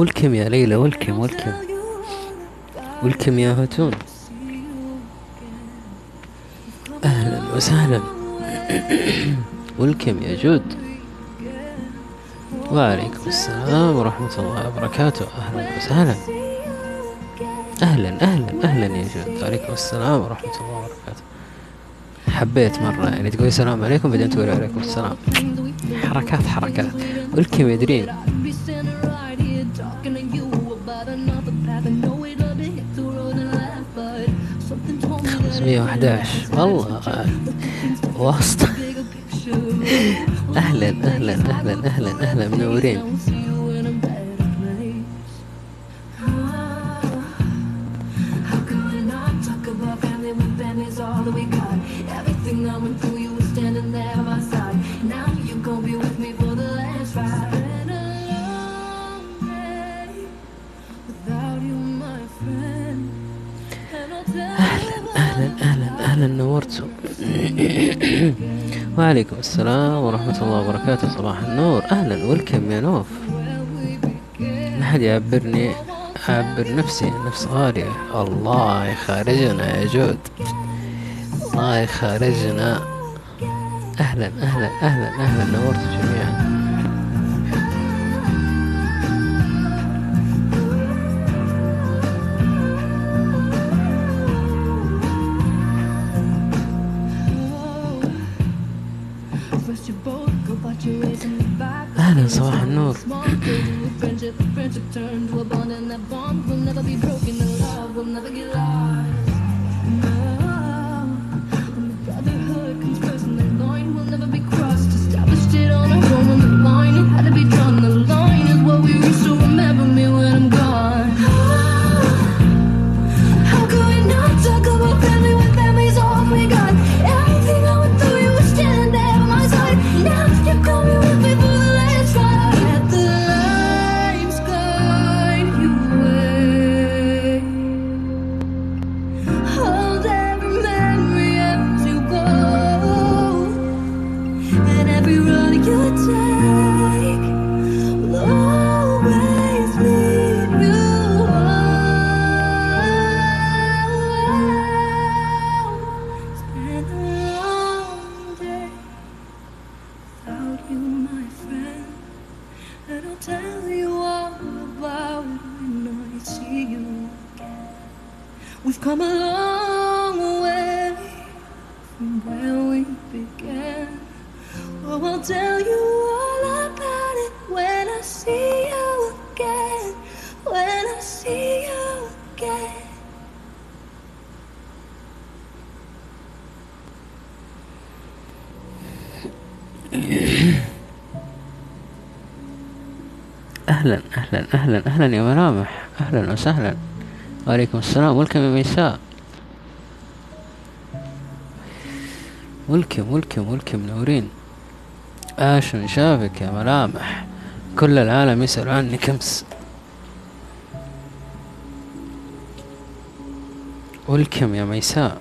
ولكم يا ليلى ولكم ولكم ولكم يا هاتون أهلا وسهلا ولكم يا جود وعليكم السلام ورحمة الله وبركاته أهلا وسهلا أهلا أهلا أهلا يا جود وعليكم السلام ورحمة الله وبركاته حبيت مرة يعني تقول السلام عليكم بعدين تقول عليكم السلام. حركات حركات. ولكم يدرين 511 والله واسطة. أهلا أهلا أهلا أهلا أهلا منورين وعليكم السلام ورحمة الله وبركاته. صباح النور. أهلا. ولكم يا نوف. ما حد يعبرني أعبر نفسي. نفس غالية. الله يخارجنا يا جود. الله يخارجنا. أهلا. أهلا. أهلا. أهلا. نورتوا جميعا. أهلا أهلا أهلا أهلا يا ملامح أهلا وسهلا. وعليكم السلام. ولكم يا ميساء. ولكم ولكم ولكم نورين. آشن شافك يا ملامح كل العالم يسأل عنك أمس ولكم يا ميساء.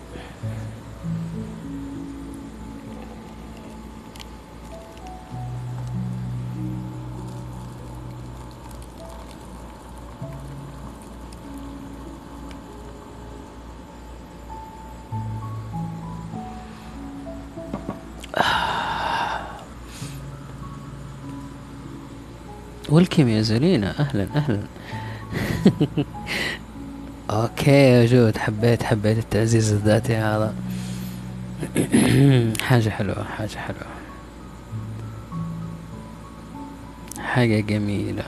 ولكم يا زلينا أهلا أهلا. أوكي يا جود حبيت حبيت التعزيز الذاتي هذا. حاجة حلوة حاجة حلوة. حاجة جميلة.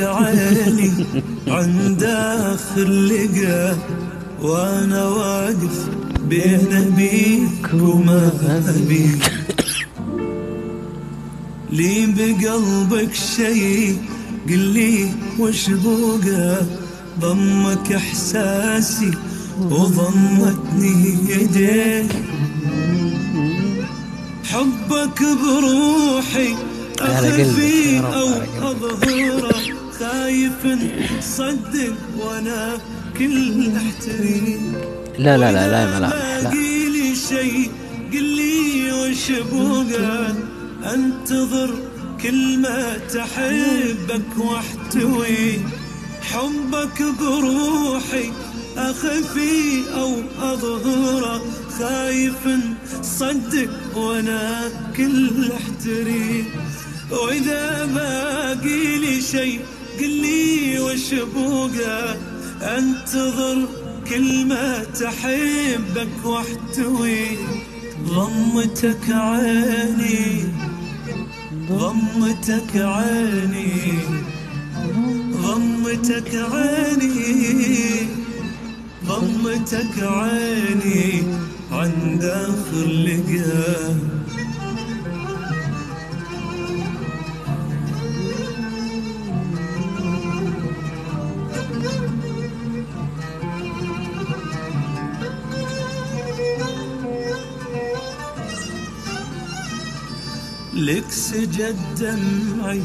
ضمتك عيني عند اخر لقى وأنا واقف بين بيك وما بيك لي بقلبك شي قل لي وش بوقى؟ ضمك إحساسي وضمتني يديك. حبك بروحي أخفي أو. أظهره خايف صدق وأنا كل أحتريك. لا لا لا لا يا ملامح لا لي شيء قل لي وش بوقع أنتظر كلمة احبك واحتوي. حبك بروحي أخفي أو اظهره خايف صدق وأنا كل احتري وإذا باقي لي شيء قل لي وش بوقع أنتظر كلمة أحبك واحتوي. ضمتك عيني ضمتك عيني ضمتك عيني ضمتك عيني عند آخر لقاء. لك سجد دمعي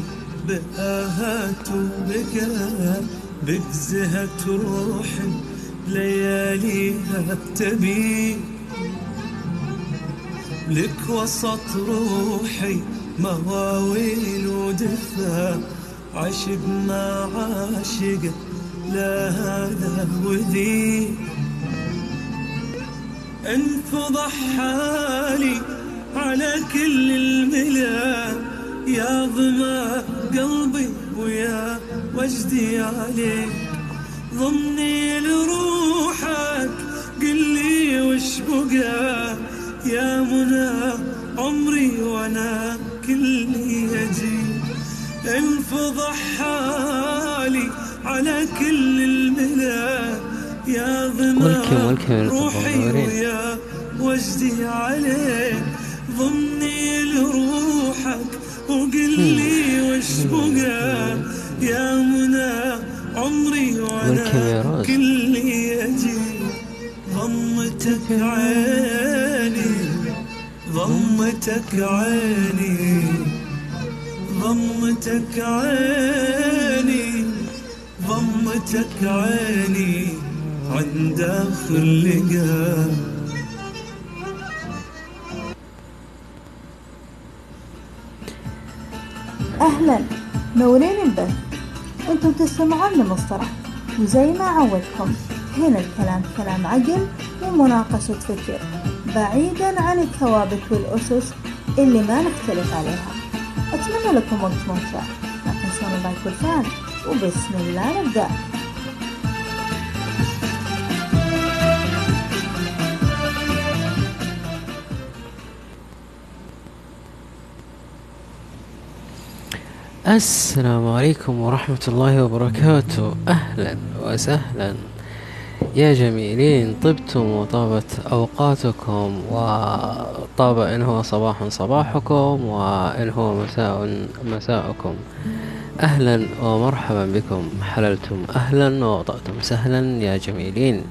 بآهات وبكاء بك زهت روحي لياليها تبي. لك وسط روحي مواويل ودفا عشق ما عاشق لا هذا وذي. انفضح حالي على كل الملا يا ظما قلبي ويا وجدي عليك. ضمني لروحك قل لي وش بقى. يا منى عمري وأنا كلي أجي. انفضح حالي على كل الملا يا ظما روحي. ويا وجدي عليك. بقى يا منى عمري وأنا روز. كلي أجي ضمتك عيني ضمتك عيني ضمتك عيني ضمتك عيني عند اخر لقاء نورين البث أنتم تستمعون لمصطلح وزي ما عودكم هنا الكلام كلام عقل ومناقشة فكر بعيدا عن الثوابت والأسس اللي ما نختلف عليها. أتمنى لكم وقت ممتع. لا تنسون اللايك والفعل. وبسم الله نبدأ. السلام عليكم ورحمة الله وبركاته. أهلا وسهلا. يا جميلين طبتم وطابت أوقاتكم وطاب إن هو صباح صباحكم وإن هو مساء مساءكم. أهلا ومرحبا بكم. حللتم أهلا ووطأتم سهلا. يا جميلين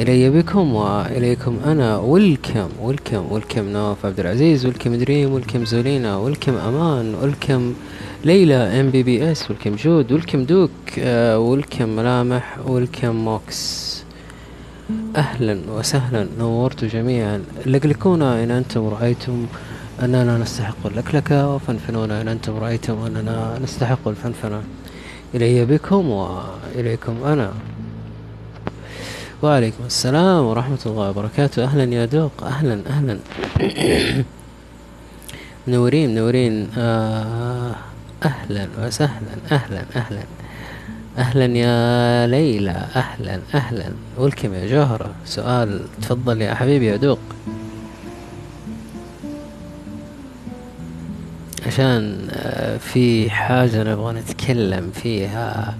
إلي بكم وإليكم أنا. welcome welcome welcome نواف عبد العزيز welcome دريم welcome زولينا welcome أمان welcome ليلى MBBS welcome جود welcome دوك آه، welcome ملامح welcome موكس. أهلا وسهلا نورتوا جميعا. لقلقونا إن أنتم رأيتم أننا نستحق اللكلكة وفنفنونا إن أنتم رأيتم أننا نستحق الفنفنة. إلي بكم وإليكم أنا. وعليكم السلام ورحمة الله وبركاته. أهلا يا دوق أهلا أهلا. منورين منورين. آه أهلا وسهلا أهلا أهلا. أهلا يا ليلى أهلا أهلا. ولكم يا جوهرة؟ سؤال. تفضل يا حبيبي يا دوق. عشان آه، في حاجة نبغى نتكلم فيها.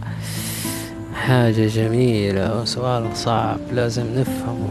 حاجة جميلة وسؤال صعب لازم نفهمه.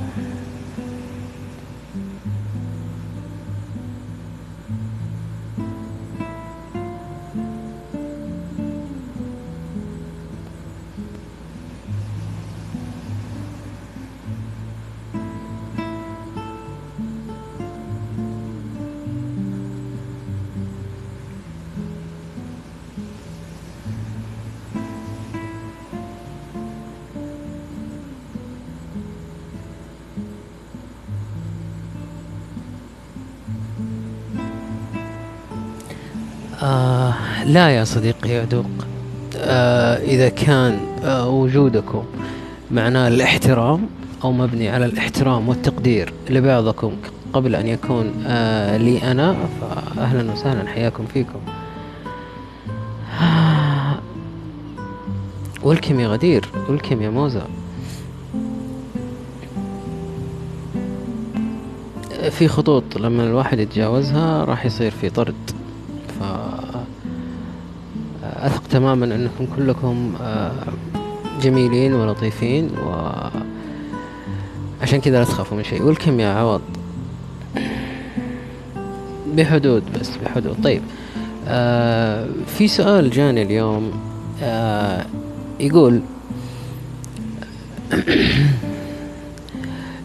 لا يا صديقي يا دوق آه إذا كان آه وجودكم معناه الاحترام أو مبني على الاحترام والتقدير لبعضكم قبل أن يكون آه لي أنا فأهلا وسهلا حياكم فيكم. ولكم يا غدير ولكم يا موزة. في خطوط لما الواحد يتجاوزها راح يصير في طرد. أثق تماما أنكم كلكم آه، جميلين ولطيفين و عشان كذا لا تخافوا من شيء. والكم يا عوض؟ بحدود بس بحدود. طيب آه في سؤال جاني اليوم آه يقول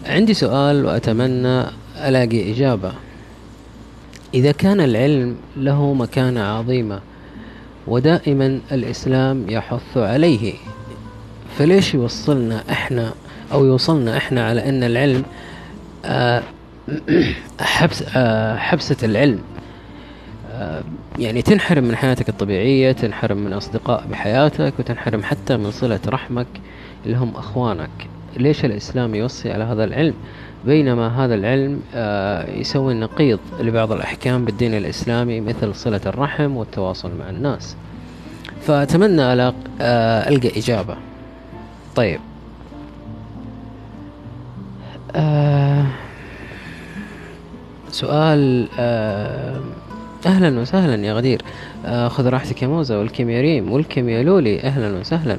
عندي سؤال وأتمنى ألاقي إجابة. إذا كان العلم له مكانة عظيمة ودائما الإسلام يحث عليه. فليش يوصلنا إحنا أو يوصلنا إحنا على أن العلم آه، حبس آه، حبسة العلم آه، يعني تنحرم من حياتك الطبيعية تنحرم من أصدقاء بحياتك وتنحرم حتى من صلة رحمك اللي هم أخوانك. ليش الإسلام يوصي على هذا العلم؟ بينما هذا العلم يسوي النقيض لبعض الأحكام بالدين الإسلامي مثل صلة الرحم والتواصل مع الناس. فأتمنى ألقى إجابة. طيب. آه سؤال آه أهلا وسهلا يا غدير. آه خذ راحتك يا موزة والكم يا ريم والكم يا لولي أهلا وسهلا.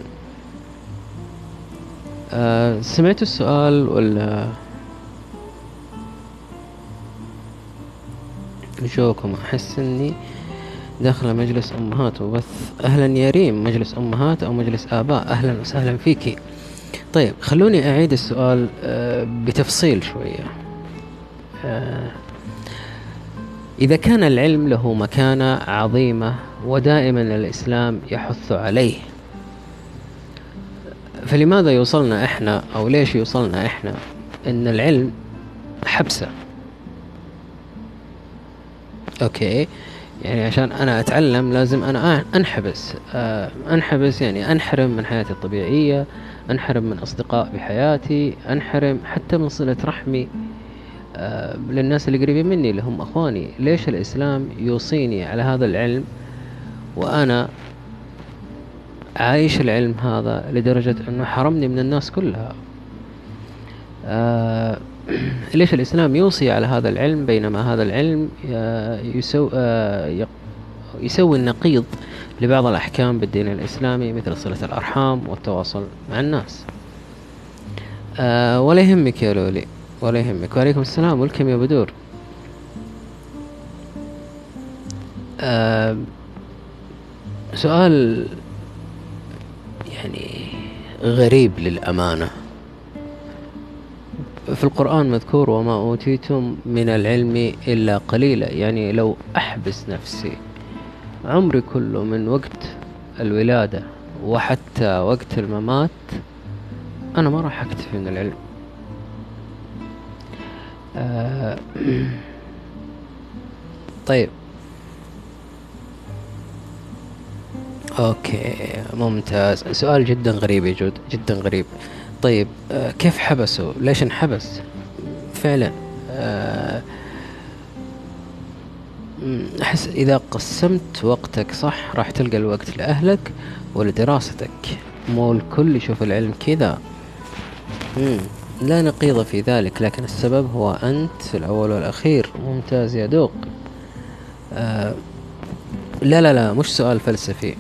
آه سمعت السؤال ولا؟ نشوفكم أحس إني داخل مجلس أمهات وبث. أهلا يا ريم مجلس أمهات أو مجلس آباء. أهلا وسهلا فيكي. طيب خلوني أعيد السؤال آه، بتفصيل شوية. آه، إذا كان العلم له مكانة عظيمة ودائما الإسلام يحث عليه فلماذا يوصلنا إحنا أو ليش يوصلنا إحنا إن العلم حبسة؟ أوكي. يعني عشان أنا أتعلم لازم أنا أنحبس. آه، أنحبس يعني أنحرم من حياتي الطبيعية أنحرم من أصدقاء بحياتي أنحرم حتى من صلة رحمي. آه، للناس اللي قريبين مني اللي هم أخواني. ليش الإسلام يوصيني على هذا العلم؟ وأنا عايش العلم هذا لدرجة أنه حرمني من الناس كلها. آه ليش الإسلام يوصي على هذا العلم بينما هذا العلم آه، يسوي, آه يسوي النقيض لبعض الأحكام بالدين الإسلامي مثل صلة الأرحام والتواصل مع الناس. آه ولا يهمك يا لولي ولا يهمك. وعليكم السلام. ولكم يا بدور؟ سؤال يعني غريب للأمانة. في القرآن مذكور وما أوتيتم من العلم إلا قليلا. يعني لو أحبس نفسي عمري كله من وقت الولادة وحتى وقت الممات أنا ما راح أكتفي من العلم. آه طيب. okay ممتاز. سؤال جدا غريب يا جود جدا غريب. طيب آه كيف حبسوا ليش انحبس؟ فعلا آه أحس إذا قسمت وقتك صح راح تلقى الوقت لأهلك ولدراستك. مو الكل يشوف العلم كذا. لا نقيض في ذلك لكن السبب هو أنت في الأول والأخير. ممتاز يا دوق. آه لا لا لا مش سؤال فلسفي.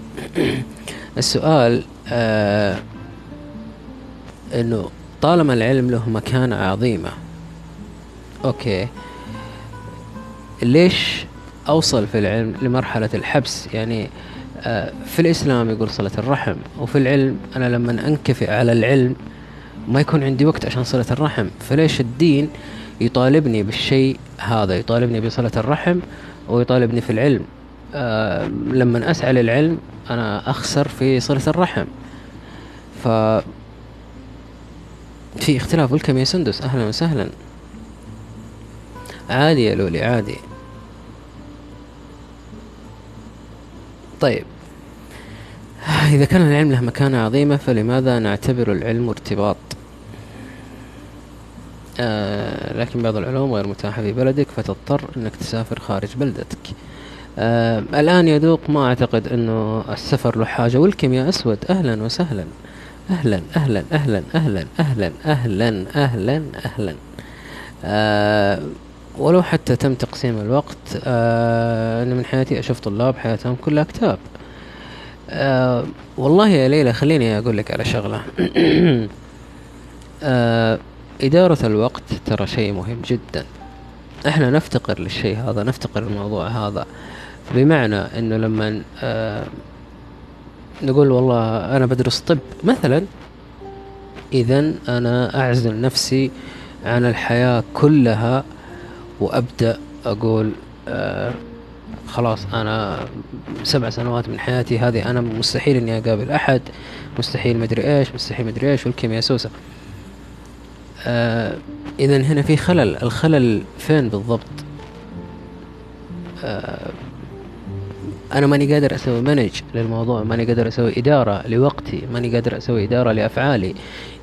السؤال آه إنه طالما العلم له مكانة عظيمة أوكي. ليش أوصل في العلم لمرحلة الحبس؟ يعني آه، في الإسلام يقول صلة الرحم وفي العلم أنا لما أنكفئ على العلم ما يكون عندي وقت عشان صلة الرحم. فليش الدين يطالبني بالشيء هذا؟ يطالبني بصلة الرحم ويطالبني في العلم. آه لما أسعى للعلم أنا أخسر في صلة الرحم. ف في اختلاف ولكم يا سندس. أهلا وسهلا. عادي يا لولي عادي. طيب. إذا كان العلم له مكانة عظيمة فلماذا نعتبر العلم ارتباط؟ آه لكن بعض العلوم غير متاحة في بلدك فتضطر أنك تسافر خارج بلدتك آه الآن يدوق ما أعتقد أنه السفر له حاجة والكيمياء أسود. أهلا وسهلا. أهلا أهلا أهلا أهلا أهلا أهلا أهلا أهلا. آه ولو حتى تم تقسيم الوقت آه أنا من حياتي أشوف طلاب حياتهم كلها كتاب. آه والله يا ليلى خليني أقول لك على شغلة. آه إدارة الوقت ترى شيء مهم جدا. إحنا نفتقر للشيء هذا نفتقر الموضوع هذا. بمعنى إنه لما آه نقول والله أنا بدرس طب مثلا اذا أنا أعزل نفسي عن الحياة كلها وأبدأ أقول آه خلاص أنا سبع سنوات من حياتي هذه أنا مستحيل إني أقابل أحد مستحيل مدري إيش مستحيل مدري إيش والكيمياء سوسه آه اذا هنا في خلل الخلل فين بالضبط؟ آه أنا ماني قادر أسوي مانج للموضوع ماني قادر أسوي إدارة لوقتي ماني قادر أسوي إدارة لأفعالي.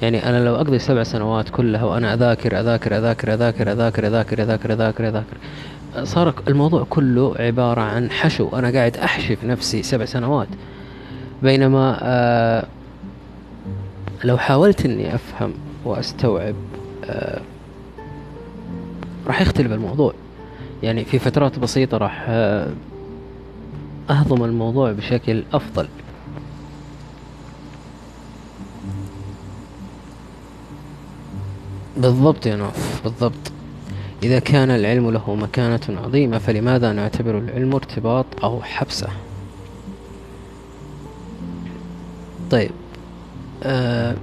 يعني أنا لو أقضي سبع سنوات كلها وأنا أذاكر أذاكر أذاكر أذاكر أذاكر أذاكر أذاكر أذاكر أذاكر صار الموضوع كله عبارة عن حشو. أنا قاعد أحشي في نفسي سبع سنوات. بينما آه لو حاولت إني أفهم وأستوعب آه راح يختلف الموضوع. يعني في فترات بسيطة راح آه أهضم الموضوع بشكل أفضل. بالضبط يا نوف بالضبط. إذا كان العلم له مكانة عظيمة فلماذا نعتبر العلم ارتباط أو حبسة؟ طيب أه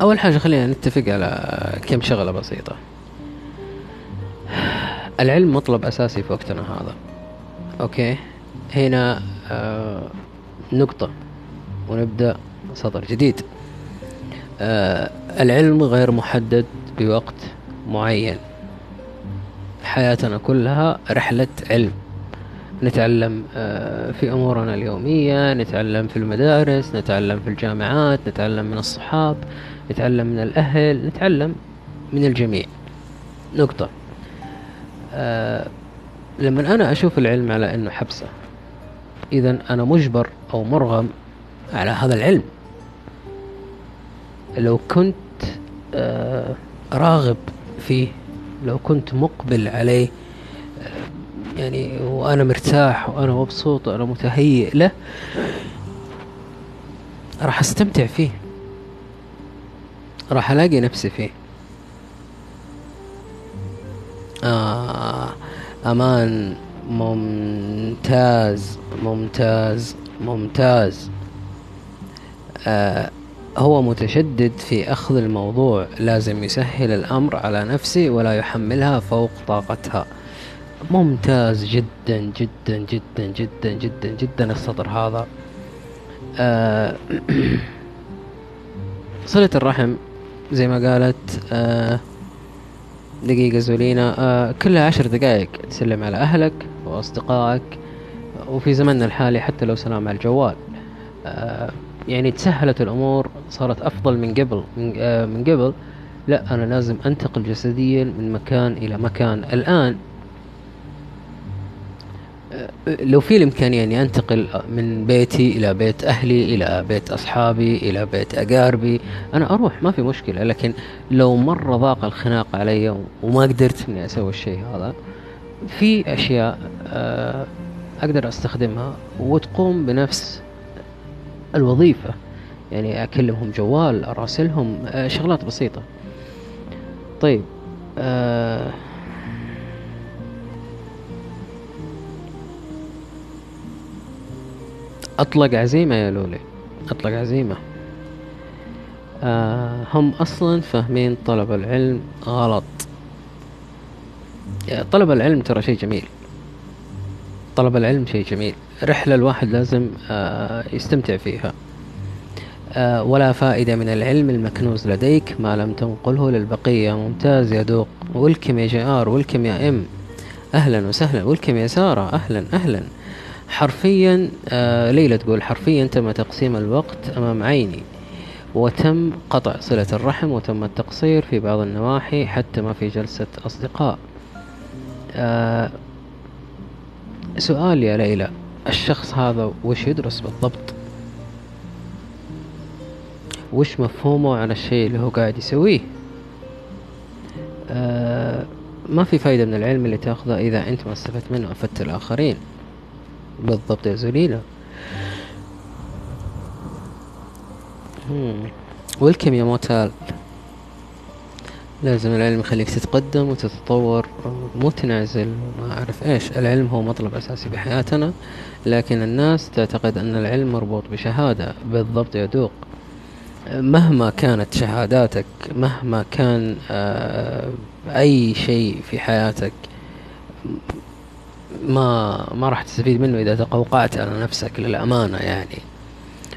أول حاجة خلينا نتفق على كم شغلة بسيطة. العلم مطلب أساسي في وقتنا هذا. أوكي؟ هنا أه نقطة ونبدأ سطر جديد. أه العلم غير محدد بوقت معين حياتنا كلها رحلة علم. نتعلم آه، في أمورنا اليومية نتعلم في المدارس نتعلم في الجامعات نتعلم من الصحاب نتعلم من الأهل نتعلم من الجميع. نقطة. آه لما أنا أشوف العلم على أنه حبسة إذا أنا مجبر أو مرغم على هذا العلم. لو كنت آه راغب فيه لو كنت مقبل عليه يعني وأنا مرتاح وأنا مبسوط وأنا متهيئ له راح أستمتع فيه. راح ألاقي نفسي فيه. آه أمان. ممتاز ممتاز ممتاز. آه هو متشدد في أخذ الموضوع. لازم يسهل الأمر على نفسه ولا يحملها فوق طاقتها. ممتاز جدا جدا جدا جدا جدا جدا السطر هذا. آه صلة الرحم زي ما قالت آه دقيقة زولينا. آه كلها عشر دقائق تسلم على أهلك. وأصدقائك وفي زمننا الحالي حتى لو سلام على الجوال. آه يعني تسهلت الأمور صارت أفضل من قبل من, آه من قبل. لا أنا لازم أنتقل جسديا من مكان إلى مكان. الآن آه لو في الإمكانية أني أنتقل من بيتي إلى بيت أهلي إلى بيت أصحابي إلى بيت أقاربي أنا أروح ما في مشكلة. لكن لو مره ضاق الخناق علي وما قدرت إني أسوي الشيء هذا في أشياء آه أقدر أستخدمها وتقوم بنفس الوظيفة. يعني أكلمهم جوال أراسلهم آه شغلات بسيطة. طيب آه أطلق عزيمة يا لولي. أطلق عزيمة. هم أصلا فاهمين طلب العلم غلط. طلب العلم ترى شيء جميل. طلب العلم شيء جميل. رحلة الواحد لازم آه يستمتع فيها. آه ولا فائدة من العلم المكنوز لديك ما لم تنقله للبقية. ممتاز يا دوق. welcome يا JR welcome يا M. أهلا وسهلا. welcome يا سارة. أهلا أهلا. حرفيا آه ليلى تقول حرفيا تم تقسيم الوقت أمام عيني. وتم قطع صلة الرحم وتم التقصير في بعض النواحي حتى ما في جلسة أصدقاء. آه سؤال يا ليلى. الشخص هذا وش يدرس بالضبط؟ وش مفهومه عن الشيء اللي هو قاعد يسويه؟ آه ما في فايدة من العلم اللي تأخذه إذا أنت ما استفدت منه أفدت الآخرين. بالضبط يا زليلة. ويلكم يا موتال. لازم العلم يخليك تتقدم وتتطور. مو تنعزل ما أعرف إيش. العلم هو مطلب أساسي بحياتنا لكن الناس تعتقد أن العلم مربوط بشهادة. بالضبط يا دوق. مهما كانت شهاداتك مهما كان آه، أي شيء في حياتك ما ما راح تستفيد منه إذا تقوقعت على نفسك للأمانة يعني.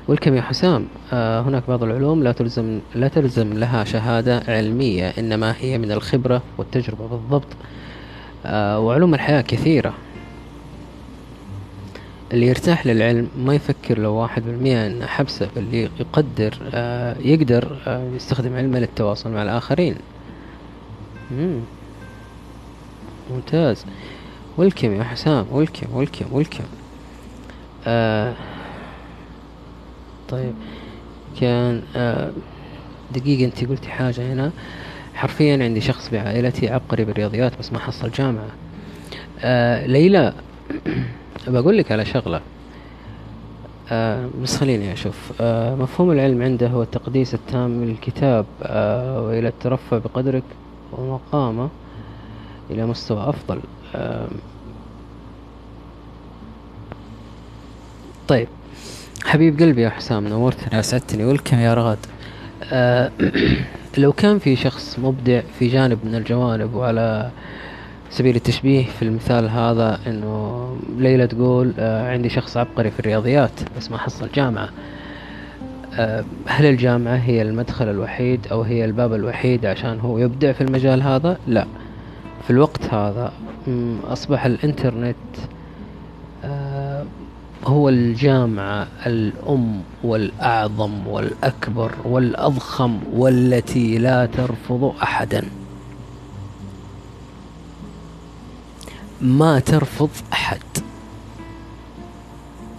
والكم يا حسام آه هناك بعض العلوم لا تلزم لا تلزم لها شهادة علمية إنما هي من الخبرة والتجربة بالضبط. آه وعلوم الحياة كثيرة. اللي يرتاح للعلم ما يفكر لو واحد بالمية إن حبسه اللي يقدر آه يقدر يستخدم علمه للتواصل مع الآخرين. مم. ممتاز. ولكم يا حسام ولكم ولكم ولكم آه طيب. كان آه دقيقة انت قلتي حاجة هنا. حرفيا عندي شخص بعائلتي عبقري بالرياضيات بس ما حصل جامعة. آه ليلى بقول لك على شغلة. آه بس خليني أشوف. آه مفهوم العلم عنده هو التقديس التام للكتاب. آه وإلى الترفع بقدرك ومقامه إلى مستوى أفضل. آه طيب. حبيب قلبي يا حسام نورتني أسعدتني والكم يا رغد؟ آه لو كان في شخص مبدع في جانب من الجوانب وعلى سبيل التشبيه في المثال هذا إنه ليلى تقول آه عندي شخص عبقري في الرياضيات بس ما حصل جامعة. آه هل الجامعة هي المدخل الوحيد أو هي الباب الوحيد عشان هو يبدع في المجال هذا؟ لا. في الوقت هذا أصبح الإنترنت هو الجامعة الأم والأعظم والأكبر والأضخم والتي لا ترفض أحدا. ما ترفض أحد.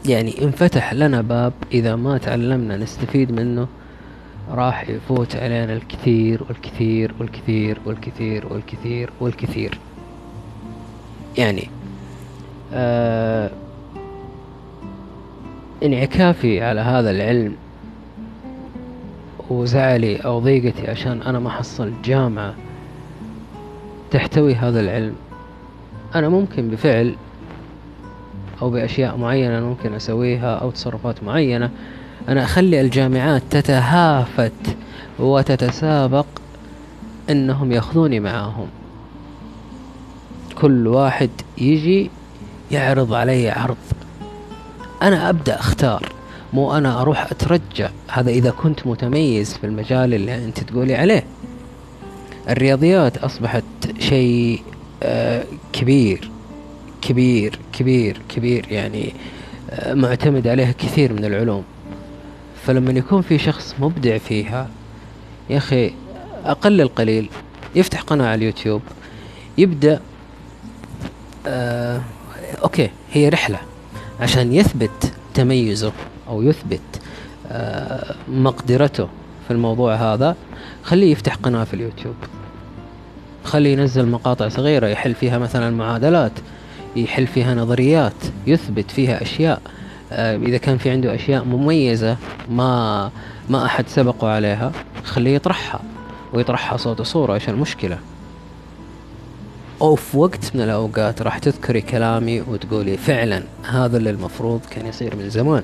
يعني انفتح لنا باب إذا ما تعلمنا نستفيد منه راح يفوت علينا الكثير والكثير والكثير والكثير والكثير والكثير. يعني آه انعكافي على هذا العلم وزعلي أو ضيقتي عشان أنا ما حصل جامعة تحتوي هذا العلم. أنا ممكن بفعل أو بأشياء معينة أنا ممكن أسويها أو تصرفات معينة. أنا أخلي الجامعات تتهافت وتتسابق إنهم ياخذوني معاهم. كل واحد يجي يعرض علي عرض. أنا أبدأ أختار. مو أنا أروح أترجى. هذا إذا كنت متميز في المجال اللي أنت تقولي عليه. الرياضيات أصبحت شيء آه كبير كبير كبير كبير. يعني آه معتمد عليها كثير من العلوم. فلما يكون في شخص مبدع فيها يا أخي أقل القليل. يفتح قناة على اليوتيوب يبدأ آه أوكي هي رحلة. عشان يثبت تميزه أو يثبت آه مقدرته في الموضوع هذا خليه يفتح قناة في اليوتيوب. خليه ينزل مقاطع صغيرة يحل فيها مثلا معادلات يحل فيها نظريات يثبت فيها أشياء. آه إذا كان في عنده أشياء مميزة ما ما أحد سبقه عليها خليه يطرحها ويطرحها صوت وصورة إيش المشكلة؟ أو في وقت من الأوقات راح تذكري كلامي وتقولي فعلا هذا اللي المفروض كان يصير من زمان.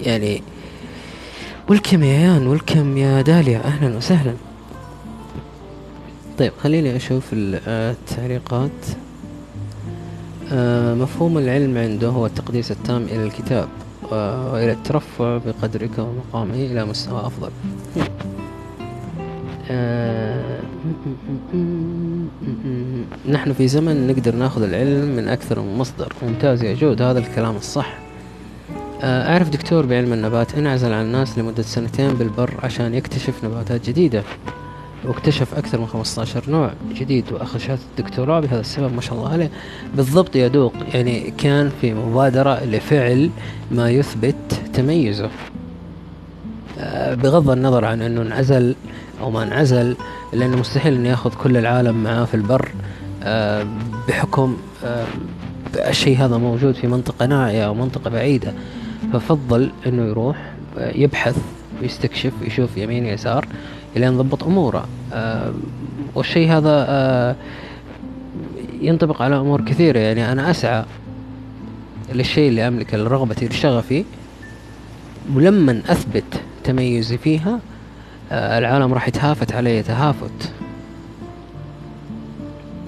يعني ولكم يا يان ولكم يا داليا أهلا وسهلا. طيب خليني أشوف التعليقات. آه مفهوم العلم عنده هو التقديس التام إلى الكتاب وإلى الترفع بقدرك ومقامه إلى مستوى أفضل. آه نحن في زمن نقدر ناخذ العلم من أكثر من مصدر. ممتاز يا جود هذا الكلام الصح. آه، أعرف دكتور بعلم النبات انعزل عن الناس لمدة سنتين بالبر عشان يكتشف نباتات جديدة واكتشف أكثر من 15 نوع جديد وأخذ شهادة الدكتوراه. بهذا السبب ما شاء الله عليه. بالضبط يا دوق يعني كان في مبادرة لفعل ما يثبت تميزه. آه، بغض النظر عن أنه انعزل أو ما انعزل لأنه مستحيل أن يأخذ كل العالم معاه في البر آه، بحكم الشيء هذا موجود في منطقة نائية أو منطقة بعيدة. ففضل إنه يروح آه، يبحث ويستكشف ويشوف يمين يسار إلى ان ضبط أموره. آه والشيء هذا آه ينطبق على أمور كثيرة. يعني أنا أسعى للشيء اللي املكه لرغبتي لشغفي ولما أثبت تميزي فيها آه العالم راح يتهافت علي تهافت.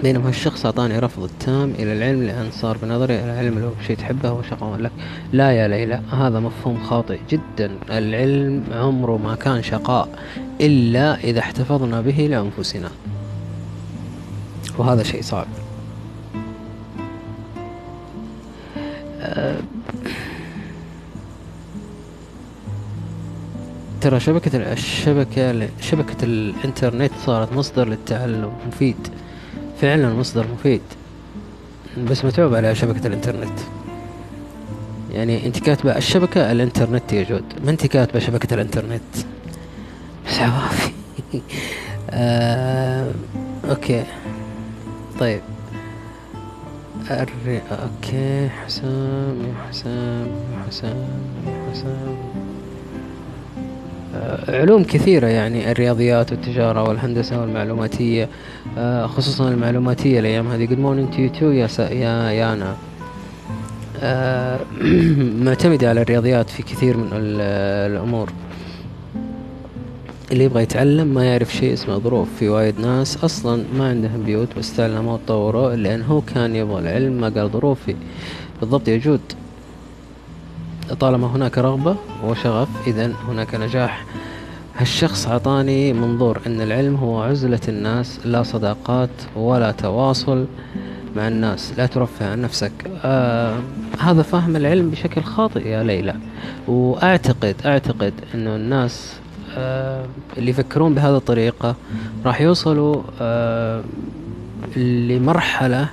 بينما الشخص أعطاني رفض التام إلى العلم لأن صار بنظري العلم لو شيء تحبه هو شقاء لك. لا يا ليلى هذا مفهوم خاطئ جدا. العلم عمره ما كان شقاء إلا إذا احتفظنا به لأنفسنا. وهذا شيء صعب. أه ترى شبكة الشبكة شبكة الإنترنت صارت مصدر للتعلم مفيد. فعلا مصدر مفيد. بس متعوب على شبكة الإنترنت. يعني أنت كاتبة الشبكة الإنترنت يا جود. ما أنت كاتبة شبكة الإنترنت؟ بس عوافي. آه، okay. طيب. الري... okay. حسام يا حسام يا حسام يا حسام. علوم كثيرة يعني الرياضيات والتجارة والهندسة والمعلوماتية آه، خصوصا المعلوماتية الأيام هذه. Good morning to you too يا يا يانا. آه، معتمدة على الرياضيات في كثير من الأمور. اللي يبغى يتعلم ما يعرف شيء اسمه ظروف. في وايد ناس أصلا ما عندهم بيوت بس تعلموا وتطوروا لأن هو كان يبغى العلم ما قال ظروفي. بالضبط يجود. طالما هناك رغبة وشغف إذا هناك نجاح. هالشخص عطاني منظور أن العلم هو عزلة الناس لا صداقات ولا تواصل مع الناس لا ترفه عن نفسك. آه هذا فهم العلم بشكل خاطئ يا ليلى. وأعتقد أعتقد أنه الناس آه اللي يفكرون بهذه الطريقة راح يوصلوا آه لمرحلة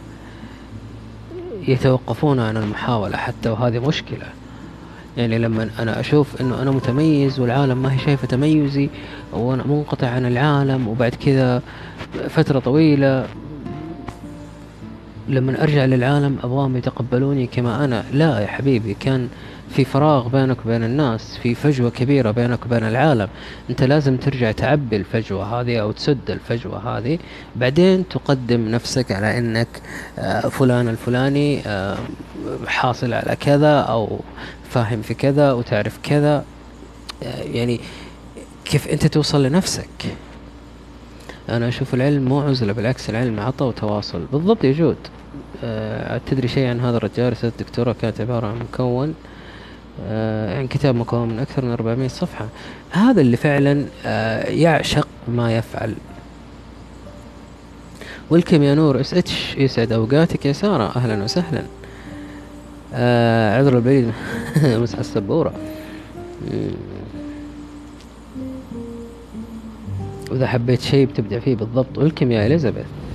يتوقفون عن المحاولة حتى وهذه مشكلة. يعني لما أنا أشوف إنه أنا متميز والعالم ما هي شايفة تميزي وأنا منقطع عن العالم وبعد كذا فترة طويلة لما أرجع للعالم أبغاهم يتقبلوني كما أنا. لا يا حبيبي كان في فراغ بينك وبين الناس في فجوة كبيرة بينك وبين العالم. أنت لازم ترجع تعبي الفجوة هذه أو تسد الفجوة هذه. بعدين تقدم نفسك على إنك آه، فلان الفلاني آه، حاصل على كذا أو فاهم في كذا وتعرف كذا. يعني كيف أنت توصل لنفسك؟ أنا أشوف العلم مو عزلة بالعكس العلم عطى وتواصل. بالضبط يجود تدري شيء عن هذا الرجال رسالة الدكتوراه كانت عبارة عن مكون أه عن كتاب مكون من أكثر من 400 صفحة. هذا اللي فعلا أه يعشق ما يفعل. welcome يا نور SH يسعد أوقاتك. يا سارة أهلا وسهلا. آه عذر البعيد مسح السبورة. وإذا حبيت شيء بتبدع فيه بالضبط. welcome يا إليزابيث. آه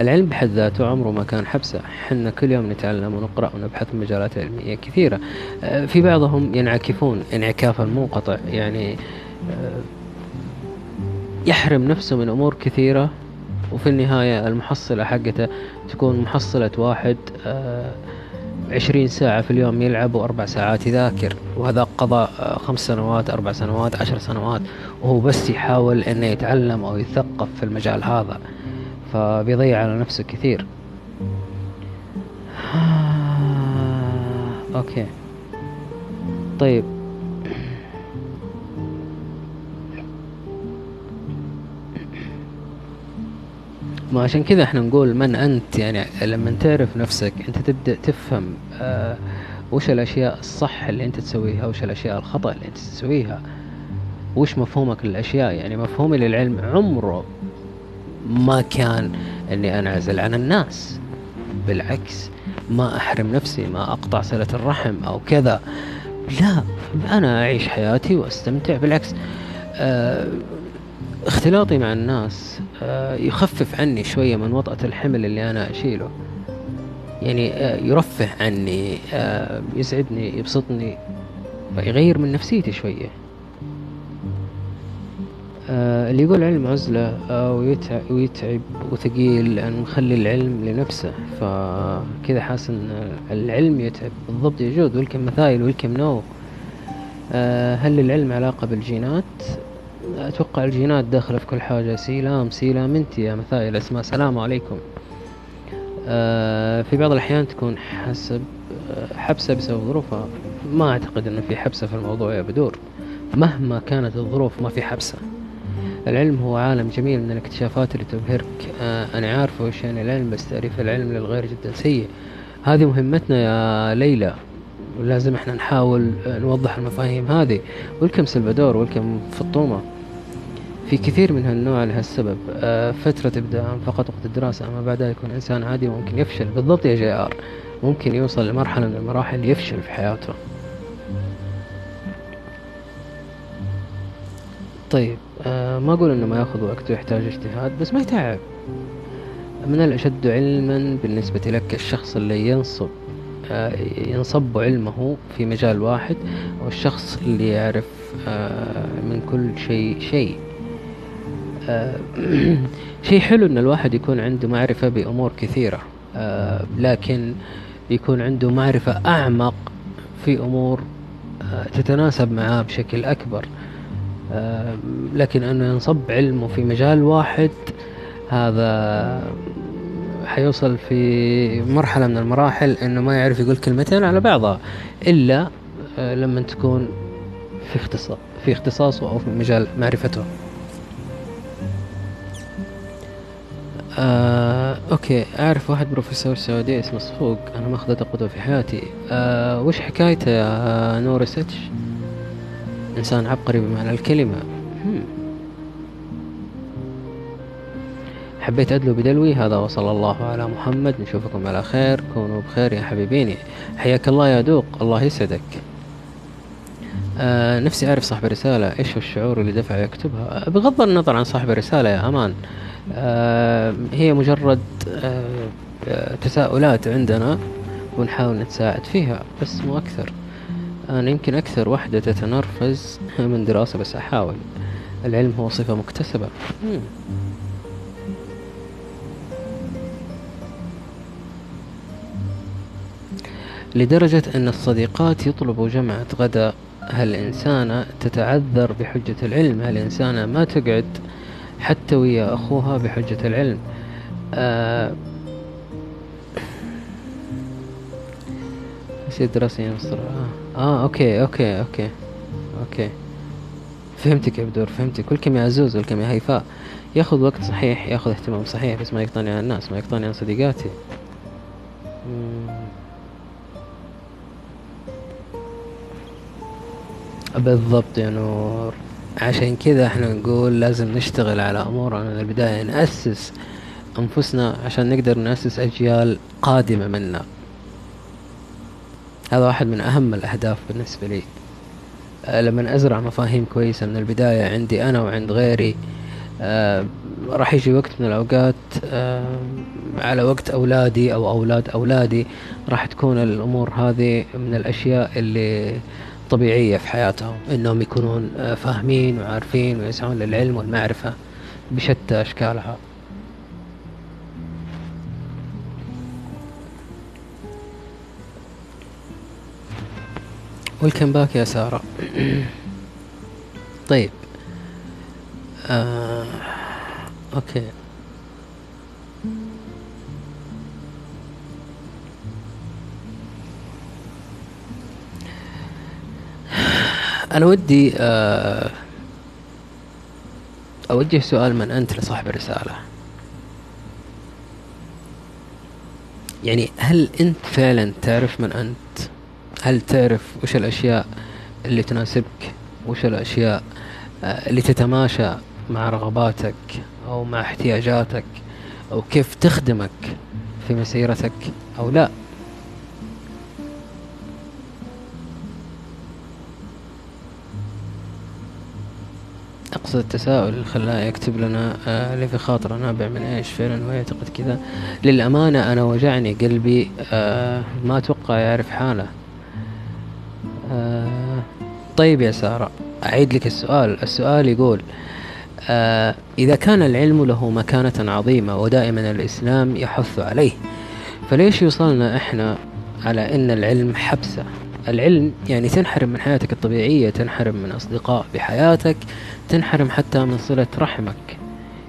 العلم بحد ذاته عمره ما كان حبسة. حنا كل يوم نتعلم ونقرأ ونبحث في مجالات علمية كثيرة. آه في بعضهم ينعكفون انعكافا منقطع يعني آه يحرم نفسه من أمور كثيرة وفي النهاية المحصلة حقته تكون محصلة واحد آه عشرين ساعة في اليوم يلعب وأربع ساعات يذاكر. وهذا قضى خمس سنوات أربع سنوات عشر سنوات. وهو بس يحاول إنه يتعلم أو يثقف في المجال هذا. فبيضيع على نفسه كثير. أوكي. طيب. ما عشان كذا إحنا نقول من أنت يعني لما تعرف نفسك أنت تبدأ تفهم آه وش الأشياء الصح اللي أنت تسويها وش الأشياء الخطأ اللي أنت تسويها وش مفهومك للأشياء؟ يعني مفهومي للعلم عمره ما كان إني أنعزل عن الناس. بالعكس ما أحرم نفسي ما أقطع صلة الرحم أو كذا. لا أنا أعيش حياتي وأستمتع. بالعكس آه اختلاطي مع الناس آه يخفف عني شوية من وطأة الحمل اللي أنا أشيله. يعني آه يرفه عني آه يسعدني يبسطني يغير من نفسيتي شوية. آه اللي يقول علم عزلة آه ويتعب, وثقيل لأن مخلي العلم لنفسه. فكذا حاسس أن العلم يتعب. بالضبط يا جود welcome مثايل welcome نو آه هل العلم علاقة بالجينات؟ أتوقع الجينات داخلة في كل حاجة. سيلام سيلام أنت يا مثايل أسماء. السلام عليكم. آه في بعض الأحيان تكون حسب آه حبسة بسبب ظروفها. ما أعتقد أنه في حبسة في الموضوع يا بدور. مهما كانت الظروف ما في حبسة. العلم هو عالم جميل من الاكتشافات اللي تبهرك. آه أنا عارفة وش يعني العلم بس تعريف العلم للغير جدا سيء. هذه مهمتنا يا ليلى. ولازم إحنا نحاول نوضح المفاهيم هذه. welcome سلفادور welcome فطومة. في كثير من هالنوع لهالسبب. آه فترة إبداع فقط وقت الدراسة أما بعدها يكون إنسان عادي وممكن يفشل. بالضبط يا JR. ممكن يوصل لمرحلة من المراحل يفشل في حياته. طيب. آه ما أقول إنه ما يأخذ وقت ويحتاج اجتهاد بس ما يتعب. من الأشد علما بالنسبة لك الشخص اللي ينصب آه ينصب علمه في مجال واحد أو الشخص اللي يعرف آه من كل شيء شيء. شيء حلو إن الواحد يكون عنده معرفة بأمور كثيرة لكن يكون عنده معرفة أعمق في أمور تتناسب معاه بشكل أكبر. لكن أنه ينصب علمه في مجال واحد. هذا حيوصل في مرحلة من المراحل إنه ما يعرف يقول كلمتين على بعضها إلا آه لما تكون في اختصاص في اختصاصه أو في مجال معرفته. آه، أوكي أعرف واحد بروفيسور سعودي اسمه صفوق أنا ماخذته قدوة في حياتي. آه، وش حكايته يا نور ستش إنسان عبقري بمعنى الكلمة. حبيت أدلو بدلوي هذا وصلى الله على محمد. نشوفكم على خير كونوا بخير يا حبيبيني. حياك الله يا دوق الله يسعدك. آه نفسي أعرف صاحب الرسالة إيش هو الشعور اللي دفعه يكتبها؟ بغض النظر عن صاحب الرسالة يا أمان. آه هي مجرد آه تساؤلات عندنا ونحاول نتساعد فيها بس مو أكثر. أنا يمكن أكثر وحدة تتنرفز من دراسة بس أحاول. العلم هو صفة مكتسبة. لدرجة أن الصديقات يطلبوا جمعة غداء. هالإنسانة تتعذر بحجة العلم؟ هالإنسانة ما تقعد حتى ويا أخوها بحجة العلم؟ آه يصير دراسيا مصر آه. آه okay okay okay okay. فهمتك يا بدور فهمتك. welcome يا عزوز يا هيفاء. ياخذ وقت صحيح ياخذ اهتمام صحيح بس ما يقطعني عن الناس ما يقطعني عن صديقاتي. بالضبط يا نور. عشان كذا إحنا نقول لازم نشتغل على أمورنا. من البداية نأسس أنفسنا عشان نقدر نأسس أجيال قادمة منا. هذا واحد من أهم الأهداف بالنسبة لي. أه لما أزرع مفاهيم كويسة من البداية عندي أنا وعند غيري أه راح يجي وقت من الأوقات أه على وقت أولادي أو أولاد أولادي راح تكون الأمور هذه من الأشياء اللي طبيعية في حياتهم. إنهم يكونون فاهمين وعارفين ويسعون للعلم والمعرفة بشتى أشكالها. welcome back يا سارة. طيب. آه. okay. أنا ودي آه، أوجه سؤال من أنت لصاحب الرسالة. يعني هل أنت فعلا تعرف من أنت هل تعرف وش الأشياء اللي تناسبك؟ وش الأشياء آه، اللي تتماشى مع رغباتك أو مع احتياجاتك؟ أو كيف تخدمك في مسيرتك أو لا؟ أقصد التساؤل اللي خلاه يكتب لنا آه اللي في خاطره. نابع من إيش؟ فعلا ويعتقد كذا. للأمانة أنا وجعني قلبي آه ما أتوقع يعرف حاله. آه طيب يا سارة أعيد لك السؤال. السؤال يقول آه إذا كان العلم له مكانة عظيمة ودائما الإسلام يحث عليه فليش يوصلنا إحنا على أن العلم حبسة؟ العلم يعني تنحرم من حياتك الطبيعية تنحرم من أصدقاء بحياتك تنحرم حتى من صلة رحمك.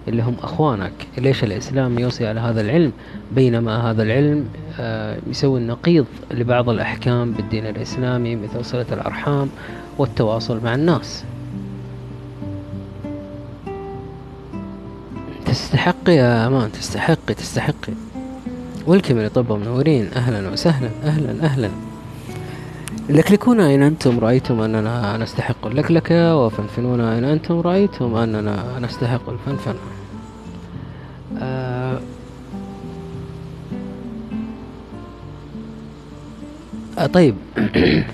اللي هم أخوانك. ليش الإسلام يوصي على هذا العلم؟ بينما هذا العلم آه يسوي النقيض لبعض الأحكام بالدين الإسلامي مثل صلة الأرحام والتواصل مع الناس. تستحق يا أمان تستحقي تستحقي ولكم لطب منورين أهلا وسهلا أهلا أهلا. لكلكونا إن أنتم رأيتم أننا نستحق اللكلكة وفنفنونا إن أنتم رأيتم أننا نستحق الفنفنة. آه آه طيب.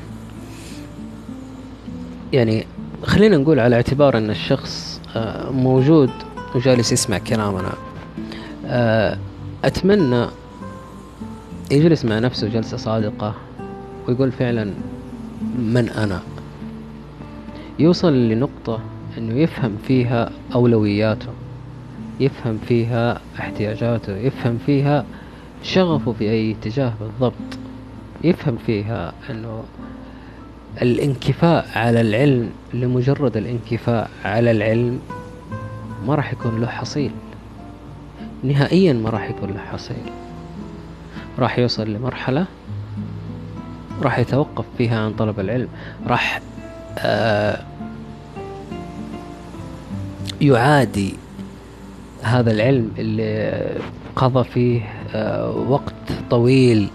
يعني خلينا نقول على اعتبار أن الشخص آه موجود وجالس يسمع كلامنا. آه أتمنى يجلس مع نفسه جلسة صادقة. ويقول فعلا من أنا؟ يوصل لنقطة أنه يفهم فيها أولوياته يفهم فيها احتياجاته يفهم فيها شغفه في أي اتجاه بالضبط يفهم فيها أنه الانكفاء على العلم لمجرد الانكفاء على العلم ما راح يكون له حصيل. نهائيا ما راح يكون له حصيل. راح يوصل لمرحلة راح يتوقف فيها عن طلب العلم راح آه يعادي هذا العلم اللي قضى فيه آه وقت طويل